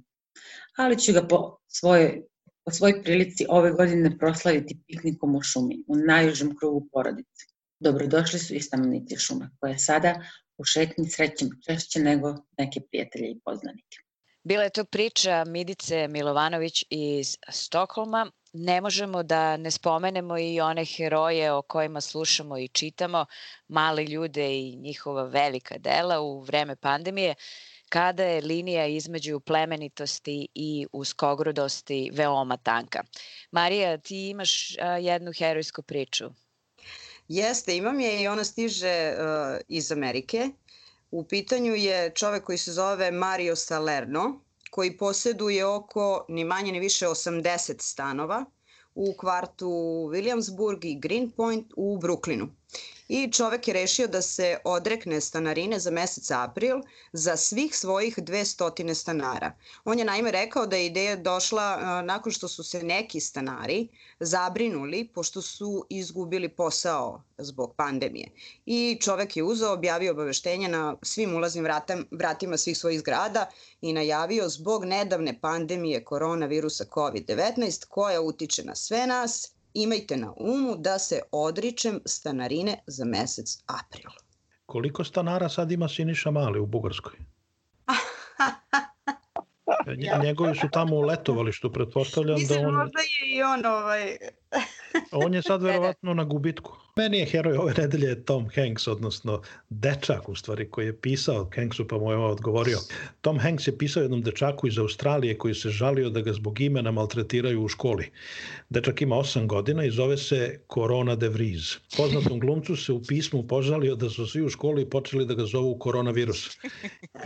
Ali ću ga po svojoj, po svojoj prilici ove godine proslaviti piknikom u šumi, u najužem krugu porodice. Dobrodošli su i stanovnici šume, koje sada u šetnji srećem češće nego neke prijatelje i poznanike. Bila je to priča Midice Milovanović iz Stokholma, ne možemo da ne spomenemo i one heroje o kojima slušamo i čitamo, mali ljude i njihova velika dela u vreme pandemije, kada je linija između plemenitosti i uskogrudosti veoma tanka. Marija, ti imaš jednu herojsku priču. Jeste, imam je i ona stiže uh, iz Amerike. U pitanju je čovek koji se zove Mario Salerno, koji poseduje oko ni manje ni više 80 stanova u kvartu Williamsburg i Greenpoint u Brooklynu i čovek je rešio da se odrekne stanarine za mesec april za svih svojih 200 stanara. On je naime rekao da je ideja došla nakon što su se neki stanari zabrinuli pošto su izgubili posao zbog pandemije. I čovek je uzao, objavio obaveštenje na svim ulaznim vratam, vratima svih svojih zgrada i najavio zbog nedavne pandemije koronavirusa COVID-19 koja utiče na sve nas, imajte na umu da se odričem stanarine za mesec april. Koliko stanara sad ima Siniša Mali u Bugarskoj? Njegovi su tamo u letovalištu, pretpostavljam Mislim, da on... možda je i on ovaj... on je sad verovatno na gubitku. Meni je heroj ove nedelje Tom Hanks, odnosno dečak u stvari koji je pisao Hanksu pa mu je odgovorio. Tom Hanks je pisao jednom dečaku iz Australije koji se žalio da ga zbog imena maltretiraju u školi. Dečak ima 8 godina i zove se Corona de Vries. Poznatom glumcu se u pismu požalio da su svi u školi počeli da ga zovu koronavirus.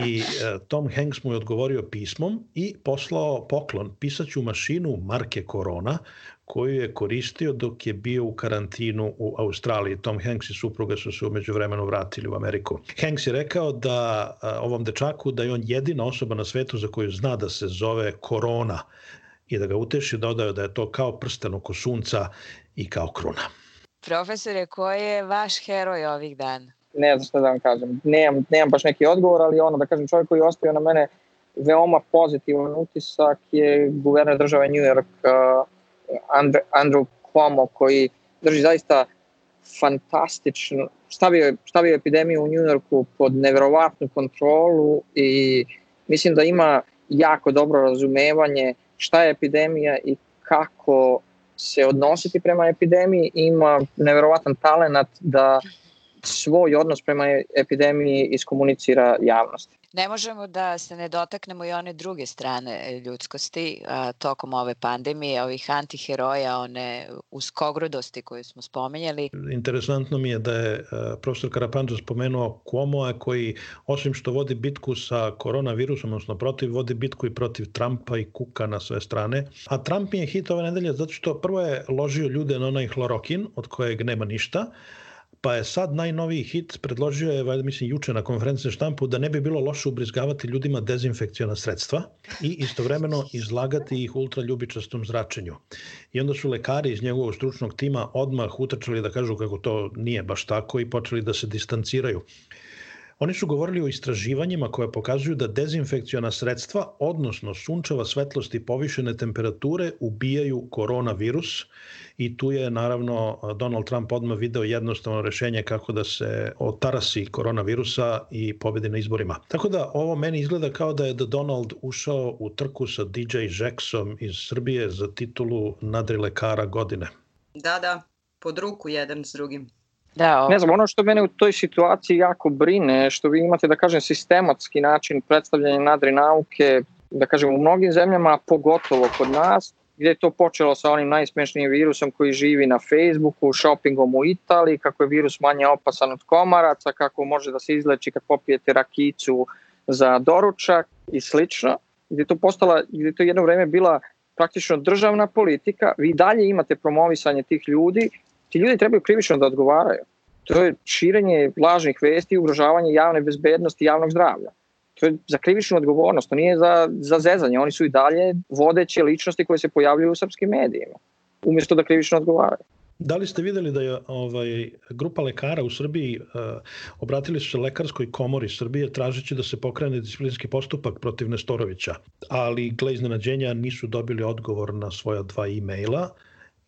I e, Tom Hanks mu je odgovorio pismom i poslao poklon pisaću mašinu marke Corona koju je koristio dok je bio u karantinu u Australiji. Tom Hanks i supruga su se umeđu vremenu vratili u Ameriku. Hanks je rekao da a, ovom dečaku da je on jedina osoba na svetu za koju zna da se zove korona i da ga uteši dodao da je to kao prsten oko sunca i kao kruna. Profesore, ko je vaš heroj ovih dana? Ne znam šta da vam kažem. Nemam, nemam baš neki odgovor, ali ono da kažem čovjek koji je ostavio na mene veoma pozitivan utisak je guverner države New York uh, Andrew, Cuomo koji drži zaista fantastično, stavio, stavio epidemiju u Njujorku pod neverovatnu kontrolu i mislim da ima jako dobro razumevanje šta je epidemija i kako se odnositi prema epidemiji, ima neverovatan talenat da svoj odnos prema epidemiji iskomunicira javnosti. Ne možemo da se ne dotaknemo i one druge strane ljudskosti a, tokom ove pandemije, ovih antiheroja, one uskogrudosti koje smo spomenjali. Interesantno mi je da je profesor Karapanđo spomenuo Cuomoa koji osim što vodi bitku sa koronavirusom, odnosno protiv, vodi bitku i protiv Trumpa i Kuka na sve strane. A Trump mi je hit ove nedelje zato što prvo je ložio ljude na onaj hlorokin od kojeg nema ništa, pa je sad najnoviji hit predložio je, valjda mislim, juče na konferenciji štampu da ne bi bilo loše ubrizgavati ljudima dezinfekcijona sredstva i istovremeno izlagati ih ultraljubičastom zračenju. I onda su lekari iz njegovog stručnog tima odmah utrčali da kažu kako to nije baš tako i počeli da se distanciraju. Oni su govorili o istraživanjima koje pokazuju da dezinfekciona sredstva, odnosno sunčeva svetlost i povišene temperature ubijaju koronavirus i tu je naravno Donald Trump odmah video jednostavno rešenje kako da se otarasi koronavirusa i pobedi na izborima. Tako da ovo meni izgleda kao da je da Donald ušao u trku sa DJ Jacksom iz Srbije za titulu nadrilekara godine. Da, da, pod ruku jedan s drugim. Da, o... Ne znam, ono što mene u toj situaciji jako brine, što vi imate, da kažem, sistematski način predstavljanja nadri nauke, da kažem, u mnogim zemljama, pogotovo kod nas, gde je to počelo sa onim najsmešnijim virusom koji živi na Facebooku, shoppingom u Italiji, kako je virus manje opasan od komaraca, kako može da se izleči kad popijete rakicu za doručak i slično, gde je to postala, gde je to jedno vreme bila praktično državna politika, vi dalje imate promovisanje tih ljudi, ti ljudi trebaju krivično da odgovaraju. To je širenje lažnih vesti i ugrožavanje javne bezbednosti i javnog zdravlja to je za krivičnu odgovornost, to nije za, za zezanje, oni su i dalje vodeće ličnosti koje se pojavljuju u srpskim medijima, umjesto da krivično odgovaraju. Da li ste videli da je ovaj, grupa lekara u Srbiji uh, obratili su se lekarskoj komori Srbije tražeći da se pokrene disciplinski postupak protiv Nestorovića, ali gle iznenađenja nisu dobili odgovor na svoja dva e-maila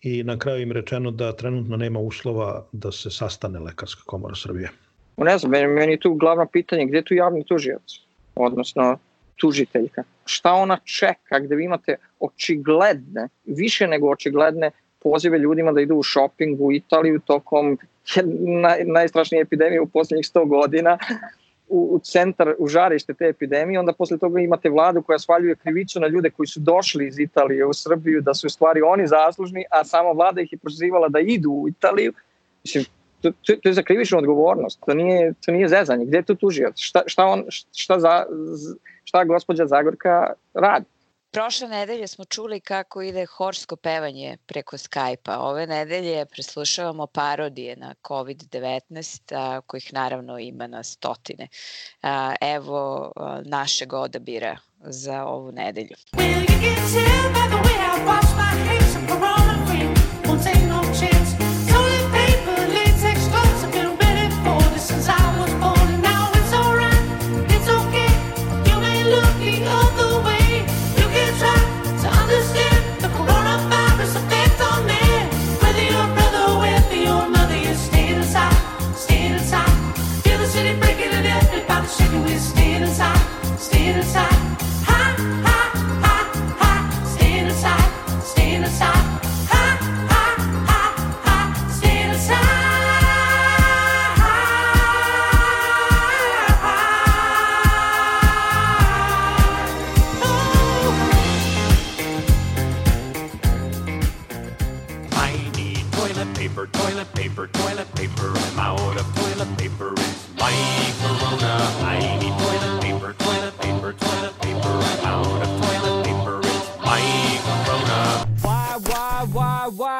i na kraju im rečeno da trenutno nema uslova da se sastane lekarska komora Srbije. Ne znam, meni, meni tu glavno pitanje gde je tu javni tužijac? odnosno tužiteljka. Šta ona čeka gde vi imate očigledne, više nego očigledne pozive ljudima da idu u shopping u Italiju tokom naj, najstrašnije epidemije u poslednjih 100 godina u, u centar, u žarište te epidemije, onda posle toga imate vladu koja svaljuje krivicu na ljude koji su došli iz Italije u Srbiju, da su u stvari oni zaslužni, a sama vlada ih je prozivala da idu u Italiju. Mislim, to, to, to je za krivičnu odgovornost, to nije, to nije zezanje. Gde je tu tužijac? Šta, šta, on, šta, za, šta gospođa Zagorka radi? Prošle nedelje smo čuli kako ide horsko pevanje preko Skype-a. Ove nedelje preslušavamo parodije na COVID-19, a, kojih naravno ima na stotine. Evo našeg odabira za ovu nedelju. Will you get by the way I wash my hands of corona free? Won't take no chance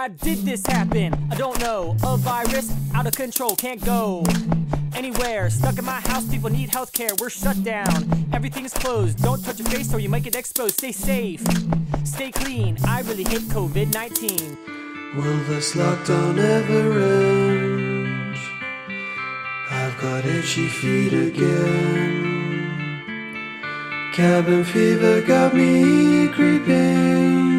this happen? I don't know. A virus out of control, can't go anywhere. Stuck in my house, people need health care. We're shut down. Everything's closed. Don't touch your face or you might get exposed. Stay safe. Stay clean. I really hate COVID 19. Will this lockdown ever end? I've got itchy feet again. Cabin fever got me creeping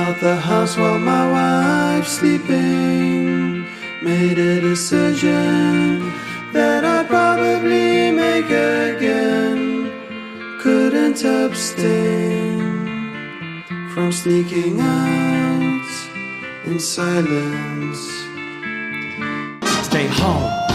out the house while my wife's sleeping. Made a decision that I'd probably make again. Couldn't abstain from sneaking out in silence. Stay home.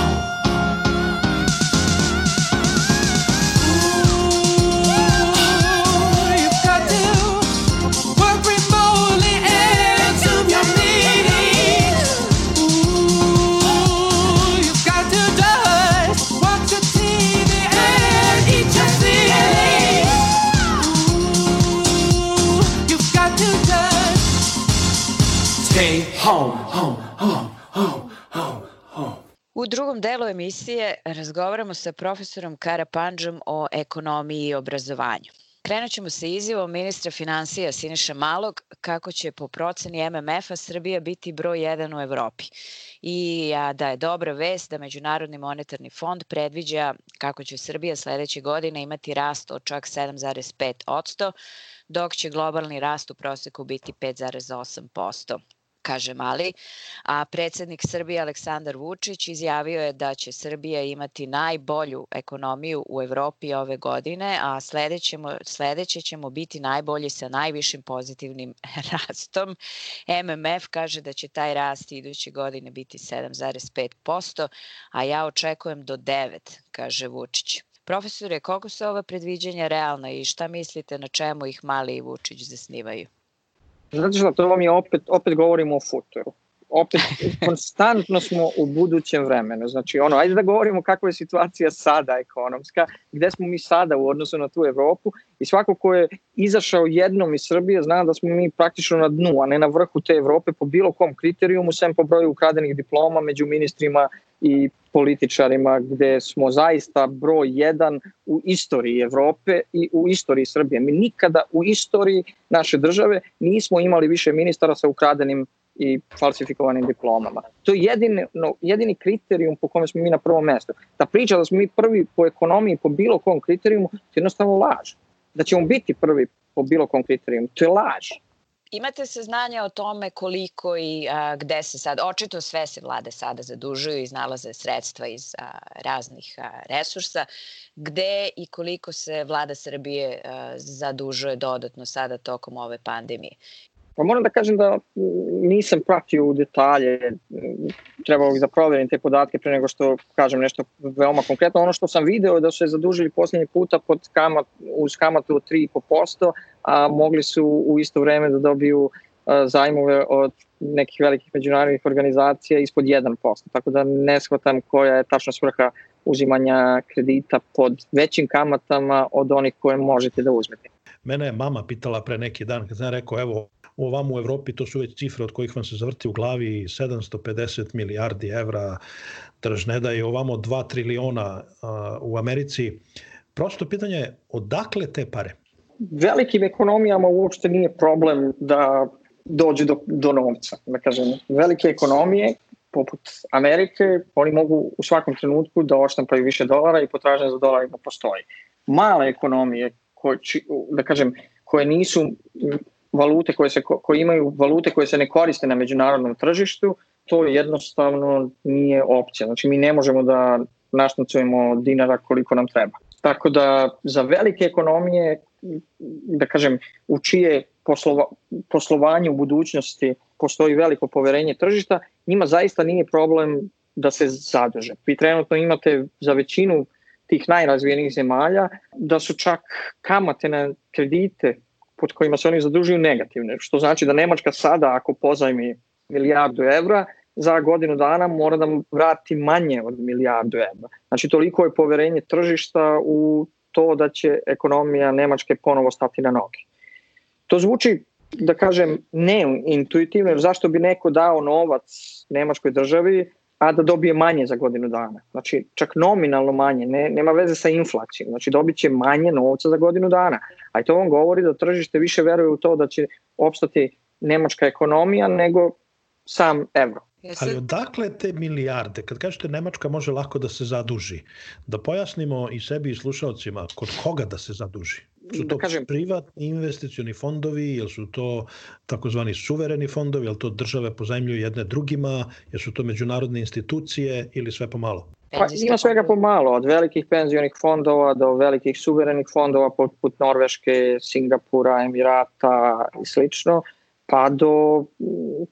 Delu emisije razgovaramo sa profesorom Karapandžom o ekonomiji i obrazovanju. Krenut ćemo sa izjavom ministra financija Siniša Malog kako će po proceni MMF-a Srbija biti broj 1 u Evropi. I da je dobra vest da Međunarodni monetarni fond predviđa kako će Srbija sledeće godine imati rast od čak 7,5%, dok će globalni rast u proseku biti 5,8% kaže Mali, a predsednik Srbije Aleksandar Vučić izjavio je da će Srbija imati najbolju ekonomiju u Evropi ove godine, a sledećemo, sledeće ćemo biti najbolji sa najvišim pozitivnim rastom. MMF kaže da će taj rast iduće godine biti 7,5%, a ja očekujem do 9, kaže Vučić. Profesore, koliko su ova predviđanja realna i šta mislite na čemu ih Mali i Vučić zasnivaju? Znate šta, to vam je opet, opet govorimo o futuru. Opet, konstantno smo u budućem vremenu. Znači, ono, ajde da govorimo kakva je situacija sada ekonomska, gde smo mi sada u odnosu na tu Evropu i svako ko je izašao jednom iz Srbije zna da smo mi praktično na dnu, a ne na vrhu te Evrope po bilo kom kriterijumu, sem po broju ukradenih diploma među ministrima i političarima, gde smo zaista broj jedan u istoriji Evrope i u istoriji Srbije. Mi nikada u istoriji naše države nismo imali više ministara sa ukradenim i falsifikovanim diplomama. To je jedini, no, jedini kriterijum po kome smo mi na prvom mestu. Ta priča da smo mi prvi po ekonomiji po bilo kom kriterijumu, to je jednostavno laž. Da ćemo biti prvi po bilo kom kriterijumu, to je laž. Imate saznanja o tome koliko i a, gde se sad, očito sve se vlade sada zadužuju, iznalaze sredstva iz a, raznih a, resursa, gde i koliko se vlada Srbije a, zadužuje dodatno sada tokom ove pandemije. Pa moram da kažem da nisam pratio u detalje, trebao bih da proverim te podatke pre nego što kažem nešto veoma konkretno. Ono što sam video je da su se zadužili poslednji puta pod kamat, uz kamatu od 3,5%, a mogli su u isto vreme da dobiju zajmove od nekih velikih međunarodnih organizacija ispod 1%. Tako da ne shvatam koja je tačna svrha uzimanja kredita pod većim kamatama od onih koje možete da uzmete. Mene je mama pitala pre neki dan kad sam rekao evo ovam u Evropi to su već cifre od kojih vam se zavrti u glavi 750 milijardi evra tržne da je ovamo 2 triliona u Americi. Prosto pitanje je odakle te pare? Velikim ekonomijama uopšte nije problem da dođe do, do novca. Da kažem, velike ekonomije poput Amerike, oni mogu u svakom trenutku da oštampaju više dolara i potražnja za dolarima postoji. Male ekonomije, koje, da kažem, koje nisu valute koje, se, koje imaju valute koje se ne koriste na međunarodnom tržištu, to jednostavno nije opcija. Znači mi ne možemo da našnucujemo dinara koliko nam treba. Tako da za velike ekonomije, da kažem, u čije poslova, poslovanje u budućnosti postoji veliko poverenje tržišta, njima zaista nije problem da se zadrže. Vi trenutno imate za većinu tih najrazvijenih zemalja da su čak kamate na kredite pod kojima se oni zadužuju negativne, što znači da Nemačka sada ako pozajmi milijardu evra, za godinu dana mora da vrati manje od milijardu evra. Znači toliko je poverenje tržišta u to da će ekonomija Nemačke ponovo stati na noge. To zvuči, da kažem, neintuitivno, jer zašto bi neko dao novac Nemačkoj državi, a da dobije manje za godinu dana. Znači, čak nominalno manje, ne, nema veze sa inflacijom. Znači, dobit će manje novca za godinu dana. A i to vam govori da tržište više veruje u to da će opstati nemačka ekonomija nego sam evro. Ali odakle te milijarde? Kad kažete Nemačka može lako da se zaduži, da pojasnimo i sebi i slušalcima kod koga da se zaduži? Su to da kažem, privatni investicioni fondovi, ili su to takozvani suvereni fondovi, ili to države pozajmljuju jedne drugima, ili su to međunarodne institucije ili sve pomalo? Pa, ima svega pomalo, od velikih penzionih fondova do velikih suverenih fondova poput Norveške, Singapura, Emirata i slično, pa do,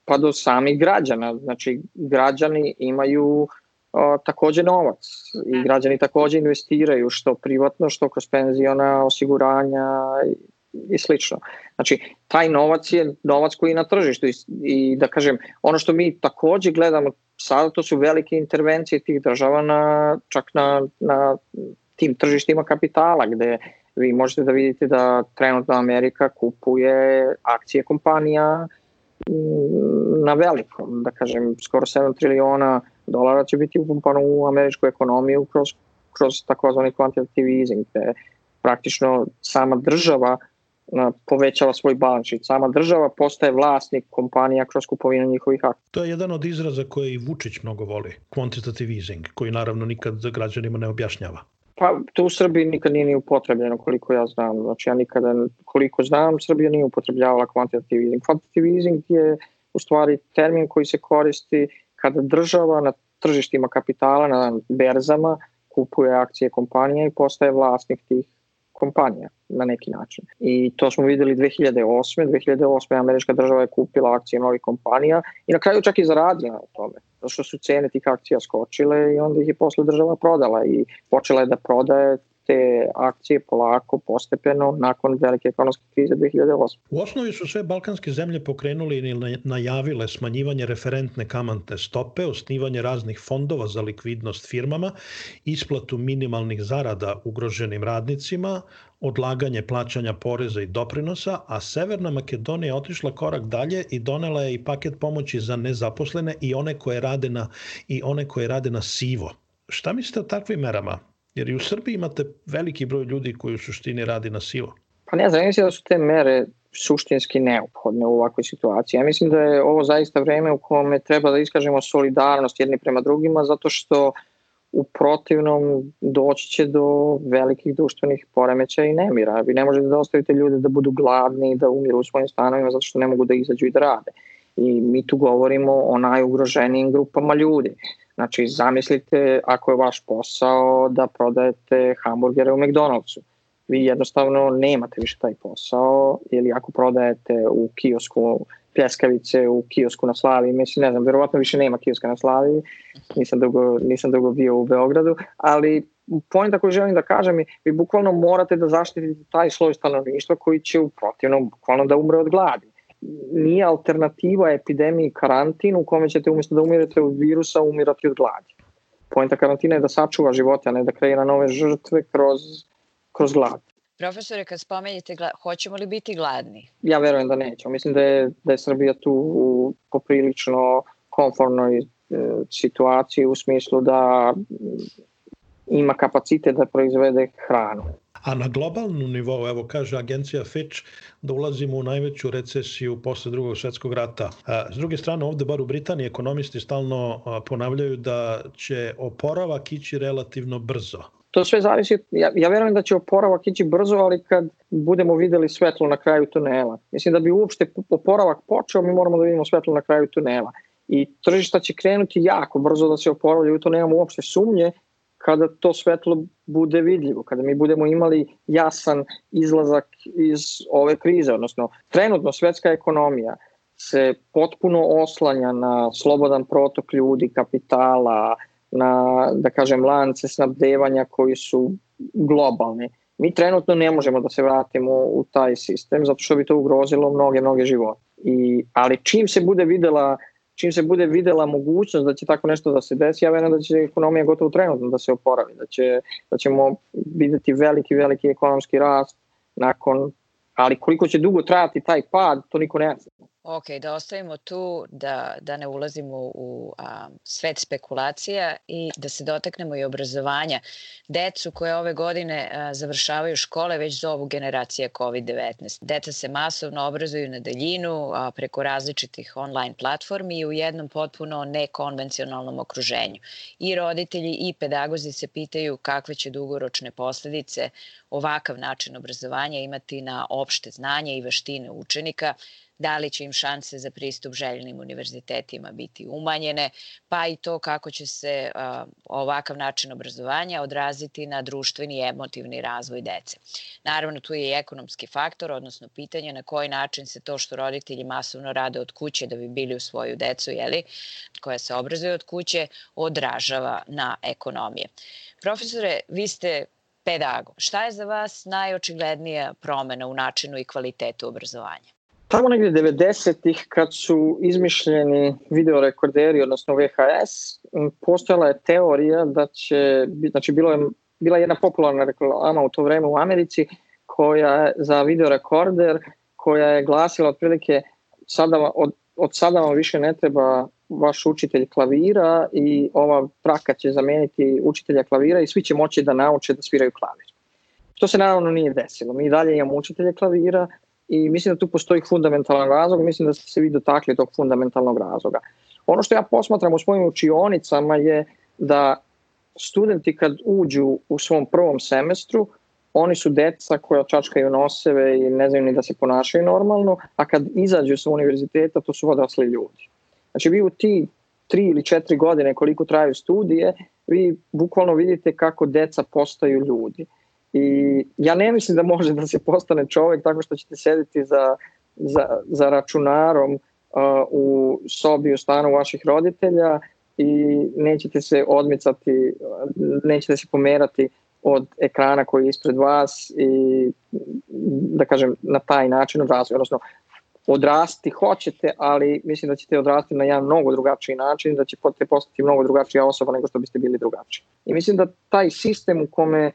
pa do samih građana. Znači, građani imaju o, takođe novac i građani takođe investiraju što privatno, što kroz penziona, osiguranja i, i slično. Znači, taj novac je novac koji je na tržištu i, i da kažem, ono što mi takođe gledamo sada to su velike intervencije tih država na, čak na, na tim tržištima kapitala gde vi možete da vidite da trenutno Amerika kupuje akcije kompanija mm, na velikom, da kažem, skoro 7 triliona dolara će biti upumpano u američku ekonomiju kroz, kroz takozvani quantitative easing, gde praktično sama država povećava svoj balans. Sama država postaje vlasnik kompanija kroz kupovinu njihovih akcija. To je jedan od izraza koje i Vučić mnogo voli, quantitative easing, koji naravno nikad građanima ne objašnjava. Pa to u Srbiji nikad nije ni upotrebljeno koliko ja znam. Znači ja nikada, koliko znam, Srbija nije upotrebljavala quantitative easing. Quantitative easing je u stvari termin koji se koristi kada država na tržištima kapitala, na berzama, kupuje akcije kompanija i postaje vlasnik tih kompanija na neki način. I to smo videli 2008. 2008. američka država je kupila akcije novih kompanija i na kraju čak i zaradila na tome. Zato što su cene tih akcija skočile i onda ih je posle država prodala i počela je da prodaje te akcije polako, postepeno, nakon velike ekonomske krize 2008. U osnovi su sve balkanske zemlje pokrenuli ili najavile smanjivanje referentne kamante stope, osnivanje raznih fondova za likvidnost firmama, isplatu minimalnih zarada ugroženim radnicima, odlaganje plaćanja poreza i doprinosa, a Severna Makedonija je otišla korak dalje i donela je i paket pomoći za nezaposlene i one koje rade na, i one koje rade na sivo. Šta mislite o takvim merama? Jer i u Srbiji imate veliki broj ljudi koji u suštini radi na sivo. Pa ne znam, mislim da su te mere suštinski neophodne u ovakvoj situaciji. Ja mislim da je ovo zaista vreme u kome treba da iskažemo solidarnost jedni prema drugima, zato što u protivnom doći će do velikih društvenih poremeća i nemira. Vi ne možete da ostavite ljude da budu gladni i da umiru u svojim stanovima zato što ne mogu da izađu i da rade. I mi tu govorimo o najugroženijim grupama ljudi. Znači, zamislite ako je vaš posao da prodajete hamburgere u McDonald'su. Vi jednostavno nemate više taj posao ili ako prodajete u kiosku pljeskavice u kiosku na Slavi, mislim, ne znam, verovatno više nema kioska na Slavi, nisam dugo, nisam dugo bio u Beogradu, ali pojenta koju želim da kažem je, vi bukvalno morate da zaštitite taj sloj stanovništva koji će u protivnom bukvalno da umre od gladi nije alternativa epidemiji karantin u kome ćete umjesto da umirete od virusa umirati od gladi. Poenta karantina je da sačuva živote, a ne da kreira nove žrtve kroz, kroz glad. Profesore, kad spomenjete, hoćemo li biti gladni? Ja verujem da nećemo. Mislim da je, da je Srbija tu u poprilično konfornoj e, situaciji u smislu da ima kapacitet da proizvede hranu. A na globalnom nivou, evo kaže agencija Fitch, da ulazimo u najveću recesiju posle drugog svetskog rata. S druge strane, ovde bar u Britaniji ekonomisti stalno ponavljaju da će oporavak ići relativno brzo. To sve zavisi, ja, ja verujem da će oporavak ići brzo, ali kad budemo videli svetlo na kraju tunela. Mislim da bi uopšte oporavak počeo, mi moramo da vidimo svetlo na kraju tunela. I tržišta će krenuti jako brzo da se oporavljaju, to nemamo uopšte sumnje, kada to svetlo bude vidljivo, kada mi budemo imali jasan izlazak iz ove krize, odnosno trenutno svetska ekonomija se potpuno oslanja na slobodan protok ljudi, kapitala, na, da kažem, lance snabdevanja koji su globalni. Mi trenutno ne možemo da se vratimo u taj sistem, zato što bi to ugrozilo mnoge, mnoge živote. I, ali čim se bude videla čim se bude videla mogućnost da će tako nešto da se desi, ja verujem da će ekonomija gotovo trenutno da se oporavi, da, će, da ćemo videti veliki, veliki ekonomski rast nakon, ali koliko će dugo trajati taj pad, to niko ne zna. Ok, da ostavimo tu, da, da ne ulazimo u a, svet spekulacija i da se dotaknemo i obrazovanja. Decu koje ove godine a, završavaju škole već zovu generacija COVID-19. Deca se masovno obrazuju na daljinu a, preko različitih online platformi i u jednom potpuno nekonvencionalnom okruženju. I roditelji i pedagozi se pitaju kakve će dugoročne posledice ovakav način obrazovanja imati na opšte znanje i veštine učenika, da li će im šanse za pristup željenim univerzitetima biti umanjene, pa i to kako će se ovakav način obrazovanja odraziti na društveni i emotivni razvoj dece. Naravno, tu je i ekonomski faktor, odnosno pitanje na koji način se to što roditelji masovno rade od kuće da bi bili u svoju decu, jeli, koja se obrazuje od kuće, odražava na ekonomije. Profesore, vi ste pedagog. Šta je za vas najočiglednija promena u načinu i kvalitetu obrazovanja? Tamo negde 90-ih kad su izmišljeni videorekorderi, odnosno VHS, postojala je teorija da će, znači bilo je, bila je jedna popularna reklama u to vreme u Americi koja za videorekorder koja je glasila otprilike sada, od, od sada vam više ne treba vaš učitelj klavira i ova traka će zameniti učitelja klavira i svi će moći da nauče da sviraju klavir. To se naravno nije desilo. Mi dalje imamo učitelje klavira i mislim da tu postoji fundamentalan razlog, mislim da ste se vi dotakli tog fundamentalnog razloga. Ono što ja posmatram u svojim učionicama je da studenti kad uđu u svom prvom semestru, oni su deca koja čačkaju noseve i ne znaju ni da se ponašaju normalno, a kad izađu sa univerziteta to su odrasli ljudi. Znači vi u ti tri ili četiri godine koliko traju studije, vi bukvalno vidite kako deca postaju ljudi. I ja ne mislim da može da se postane čovek tako što ćete sedeti za, za, za računarom uh, u sobi u stanu vaših roditelja i nećete se odmicati, nećete se pomerati od ekrana koji je ispred vas i da kažem na taj način razvoj, odnosno odrasti hoćete, ali mislim da ćete odrasti na jedan mnogo drugačiji način, da ćete postati mnogo drugačija osoba nego što biste bili drugačiji. I mislim da taj sistem u kome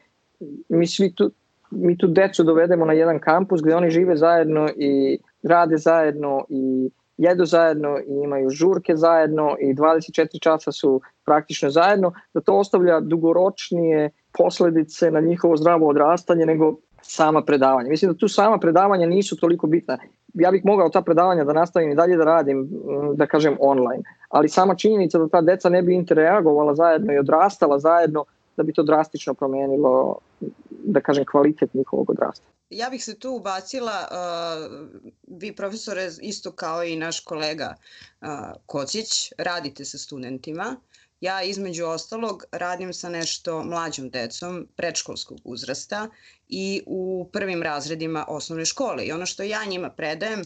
mi svi tu, mi tu decu dovedemo na jedan kampus gde oni žive zajedno i rade zajedno i jedu zajedno i imaju žurke zajedno i 24 časa su praktično zajedno, da to ostavlja dugoročnije posledice na njihovo zdravo odrastanje nego sama predavanja. Mislim da tu sama predavanja nisu toliko bitna. Ja bih mogao ta predavanja da nastavim i dalje da radim, da kažem online, ali sama činjenica da ta deca ne bi interagovala zajedno i odrastala zajedno, da bi to drastično promenilo, da kažem, kvalitet njihovog odrasta. Ja bih se tu ubacila, uh, vi profesore isto kao i naš kolega uh, Kocić, radite sa studentima. Ja između ostalog radim sa nešto mlađom decom predškolskog uzrasta i u prvim razredima osnovne škole. I ono što ja njima predajem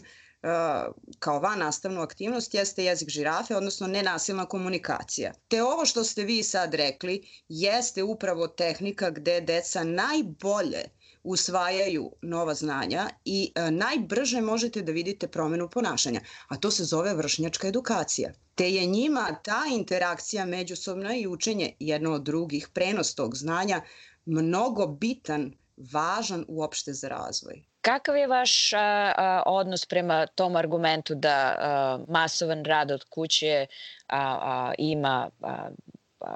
kao van nastavnu aktivnost jeste jezik žirafe, odnosno nenasilna komunikacija. Te ovo što ste vi sad rekli jeste upravo tehnika gde deca najbolje usvajaju nova znanja i najbrže možete da vidite promenu ponašanja, a to se zove vršnjačka edukacija. Te je njima ta interakcija međusobna i učenje jedno od drugih, prenos tog znanja, mnogo bitan, važan uopšte za razvoj. Kakav je vaš a, a, odnos prema tom argumentu da a, masovan rad od kuće a, a, ima a,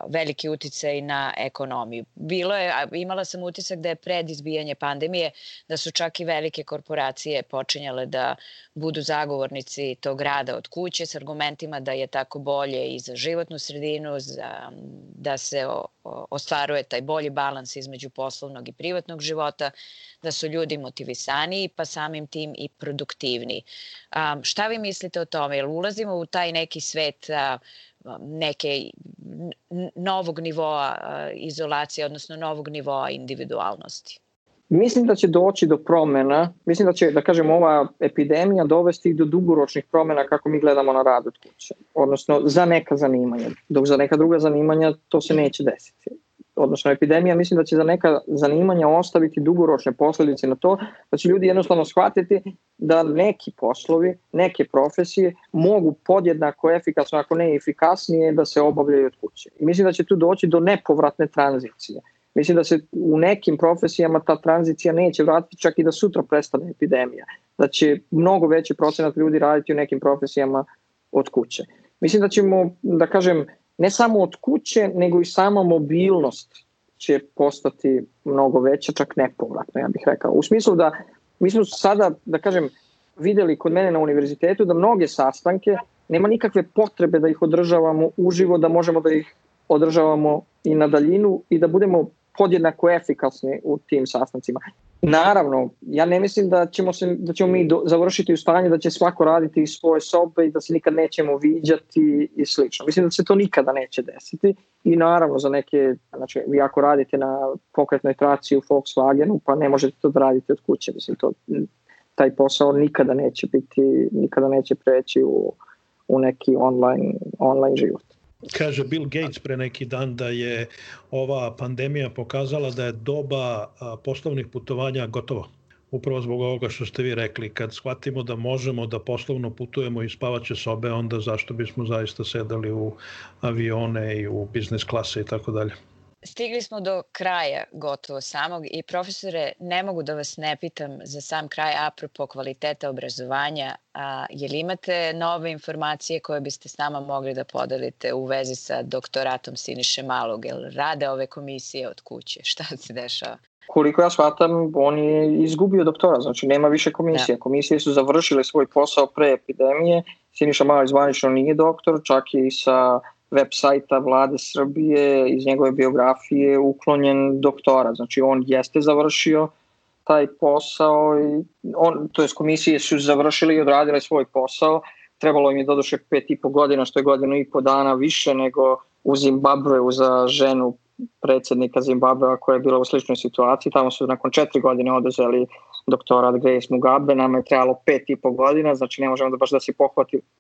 veliki uticaj na ekonomiju. Bilo je, imala sam utisak da je pred izbijanje pandemije, da su čak i velike korporacije počinjale da budu zagovornici tog rada od kuće s argumentima da je tako bolje i za životnu sredinu, za, da se o, o, ostvaruje taj bolji balans između poslovnog i privatnog života, da su ljudi motivisaniji, pa samim tim i produktivniji. Um, šta vi mislite o tome? Jel ulazimo u taj neki svet a, neke novog nivoa izolacije, odnosno novog nivoa individualnosti? Mislim da će doći do promena, mislim da će, da kažem, ova epidemija dovesti do dugoročnih promena kako mi gledamo na rad od kuće, odnosno za neka zanimanja, dok za neka druga zanimanja to se neće desiti odnosno epidemija, mislim da će za neka zanimanja ostaviti dugoročne posledice na to, da će ljudi jednostavno shvatiti da neki poslovi, neke profesije mogu podjednako efikasno, ako ne efikasnije, da se obavljaju od kuće. I mislim da će tu doći do nepovratne tranzicije. Mislim da se u nekim profesijama ta tranzicija neće vratiti čak i da sutra prestane epidemija. Da će mnogo veći procenat ljudi raditi u nekim profesijama od kuće. Mislim da ćemo, da kažem, ne samo od kuće, nego i sama mobilnost će postati mnogo veća, čak nepovratno, ja bih rekao. U smislu da mi smo sada, da kažem, videli kod mene na univerzitetu da mnoge sastanke nema nikakve potrebe da ih održavamo uživo, da možemo da ih održavamo i na daljinu i da budemo podjednako efikasni u tim sastancima. Naravno, ja ne mislim da ćemo, se, da ćemo mi do, završiti u stanju da će svako raditi iz svoje sobe i da se nikad nećemo viđati i slično. Mislim da se to nikada neće desiti i naravno za neke, znači vi ako radite na pokretnoj traci u Volkswagenu pa ne možete to da radite od kuće, mislim to, taj posao nikada neće biti, nikada neće preći u, u neki online, online život. Kaže Bill Gates pre neki dan da je ova pandemija pokazala da je doba poslovnih putovanja gotova. Upravo zbog ovoga što ste vi rekli, kad shvatimo da možemo da poslovno putujemo iz spavaće sobe, onda zašto bismo zaista sedali u avione i u biznis klase i tako dalje. Stigli smo do kraja gotovo samog i profesore, ne mogu da vas ne pitam za sam kraj apropo kvaliteta obrazovanja, a je li imate nove informacije koje biste s nama mogli da podelite u vezi sa doktoratom Siniše Malog, jel rade ove komisije od kuće, šta se dešava? Koliko ja shvatam, on je izgubio doktora, znači nema više komisije. Da. Komisije su završile svoj posao pre epidemije, Siniša Malo zvanično nije doktor, čak i sa web sajta vlade Srbije, iz njegove biografije uklonjen doktora. Znači on jeste završio taj posao i on, to je komisije su završili i odradile svoj posao. Trebalo im je doduše pet i po godina, što je godinu i po dana više nego u Zimbabveu za ženu predsednika Zimbabvea koja je bila u sličnoj situaciji. Tamo su nakon četiri godine oduzeli doktorat Grace Mugabe, nama je trebalo pet i po godina, znači ne možemo da baš da se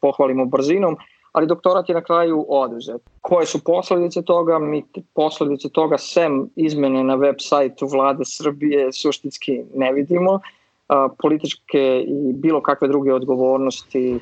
pohvalimo brzinom, ali doktorat je na kraju oduzet. Koje su posledice toga? Mi posledice toga sem izmene na web sajtu vlade Srbije suštinski ne vidimo. A, političke i bilo kakve druge odgovornosti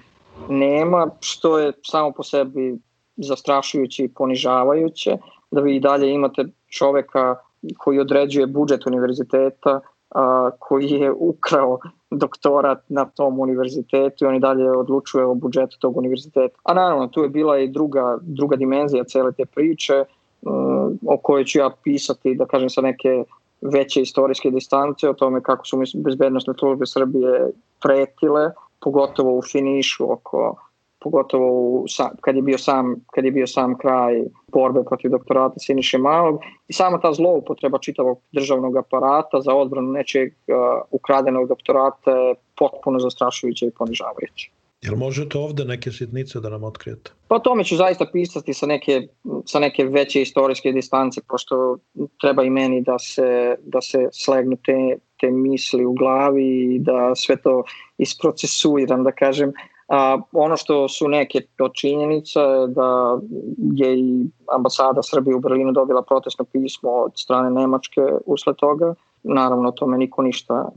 nema, što je samo po sebi zastrašujuće i ponižavajuće, da vi i dalje imate čoveka koji određuje budžet univerziteta, a, koji je ukrao doktorat na tom univerzitetu i on i dalje odlučuje o budžetu tog univerziteta. A naravno, tu je bila i druga, druga dimenzija cele te priče um, o kojoj ću ja pisati, da kažem, sa neke veće istorijske distance o tome kako su bezbednostne službe Srbije pretile, pogotovo u finišu oko pogotovo u, kad, je bio sam, kad je bio sam kraj borbe protiv doktorata Siniše Malog i sama ta zloupotreba čitavog državnog aparata za odbranu nečeg uh, ukradenog doktorata je potpuno zastrašujuće i ponižavajuće. Jel možete ovde neke sitnice da nam otkrijete? Pa o tome ću zaista pisati sa neke, sa neke veće istorijske distance, pošto treba i meni da se, da se slegnu te, te misli u glavi i da sve to isprocesuiram, da kažem. A, ono što su neke od činjenica je da je i ambasada Srbije u Berlinu dobila protestno pismo od strane Nemačke usled toga. Naravno, o tome niko ništa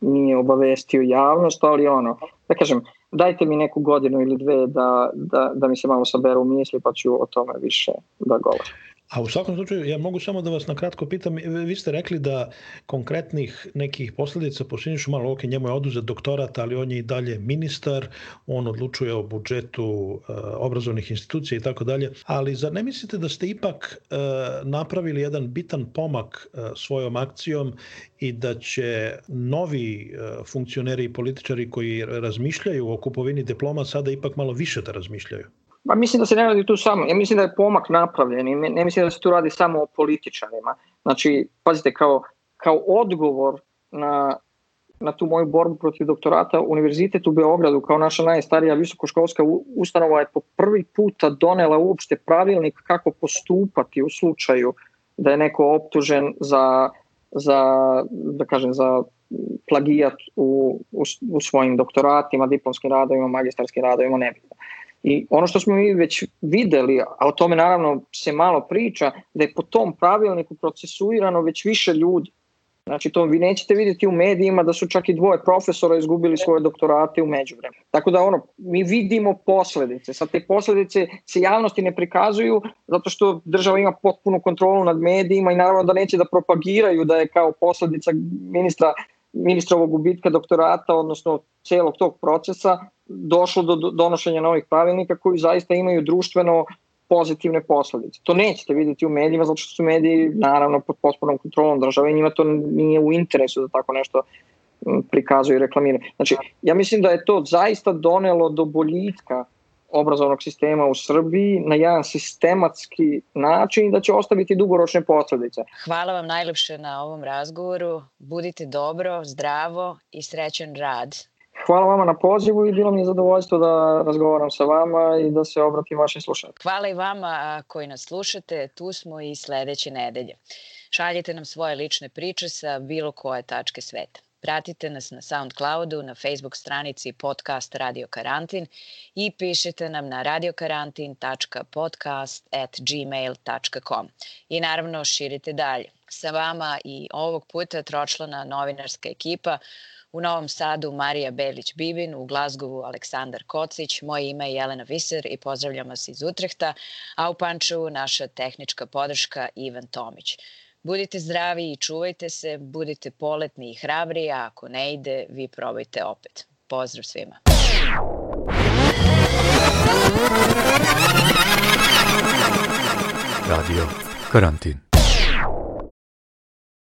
nije obavestio javnost, ali ono, da kažem, dajte mi neku godinu ili dve da, da, da mi se malo saberu misli pa ću o tome više da govorim. A u svakom slučaju, ja mogu samo da vas na kratko pitam, vi ste rekli da konkretnih nekih posledica po Sinišu malo, ok, njemu je oduzet doktorat, ali on je i dalje ministar, on odlučuje o budžetu uh, obrazovnih institucija i tako dalje, ali zar ne mislite da ste ipak uh, napravili jedan bitan pomak uh, svojom akcijom i da će novi uh, funkcioneri i političari koji razmišljaju o kupovini diploma sada ipak malo više da razmišljaju? Pa mislim da se ne radi tu samo, ja mislim da je pomak napravljen i ne mislim da se tu radi samo o političarima. Znači, pazite, kao, kao odgovor na, na tu moju borbu protiv doktorata, Univerzitet u Beogradu kao naša najstarija visokoškolska ustanova je po prvi puta donela uopšte pravilnik kako postupati u slučaju da je neko optužen za, za da kažem, za plagijat u, u, u svojim doktoratima, diplomskim radovima, magistarskim radovima, nebitno. I ono što smo mi već videli, a o tome naravno se malo priča, da je po tom pravilniku procesuirano već više ljudi. Znači to vi nećete vidjeti u medijima da su čak i dvoje profesora izgubili svoje doktorate u međuvremenu. Tako da ono, mi vidimo posledice. Sad te posledice se javnosti ne prikazuju zato što država ima potpunu kontrolu nad medijima i naravno da neće da propagiraju da je kao posledica ministra ministrovog gubitka doktorata, odnosno celog tog procesa, došlo do donošenja novih pravilnika koji zaista imaju društveno pozitivne posledice. To nećete vidjeti u medijima zato što su mediji naravno pod potpunom kontrolom države i njima to nije u interesu da tako nešto prikazuju i reklamiraju. Znači, ja mislim da je to zaista donelo do boljitka obrazovnog sistema u Srbiji na jedan sistematski način da će ostaviti dugoročne posledice. Hvala vam najlepše na ovom razgovoru. Budite dobro, zdravo i srećan rad. Hvala vama na pozivu i bilo mi je zadovoljstvo da razgovaram sa vama i da se obratim vašim slušateljima. Hvala i vama koji nas slušate. Tu smo i sledeće nedelje. Šaljite nam svoje lične priče sa bilo koje tačke sveta. Pratite nas na Soundcloudu, na Facebook stranici podcast Radio Karantin i pišite nam na radiokarantin.podcast@gmail.com. I naravno širite dalje. Sa vama i ovog puta tročlana novinarska ekipa U Novom Sadu Marija Belić-Bibin, u Glazgovu Aleksandar Kocić, moje ime je Jelena Viser i pozdravljam vas iz Utrehta, a u Pančevu naša tehnička podrška Ivan Tomić. Budite zdravi i čuvajte se, budite poletni i hrabri, a ako ne ide, vi probajte opet. Pozdrav svima. Radio Karantin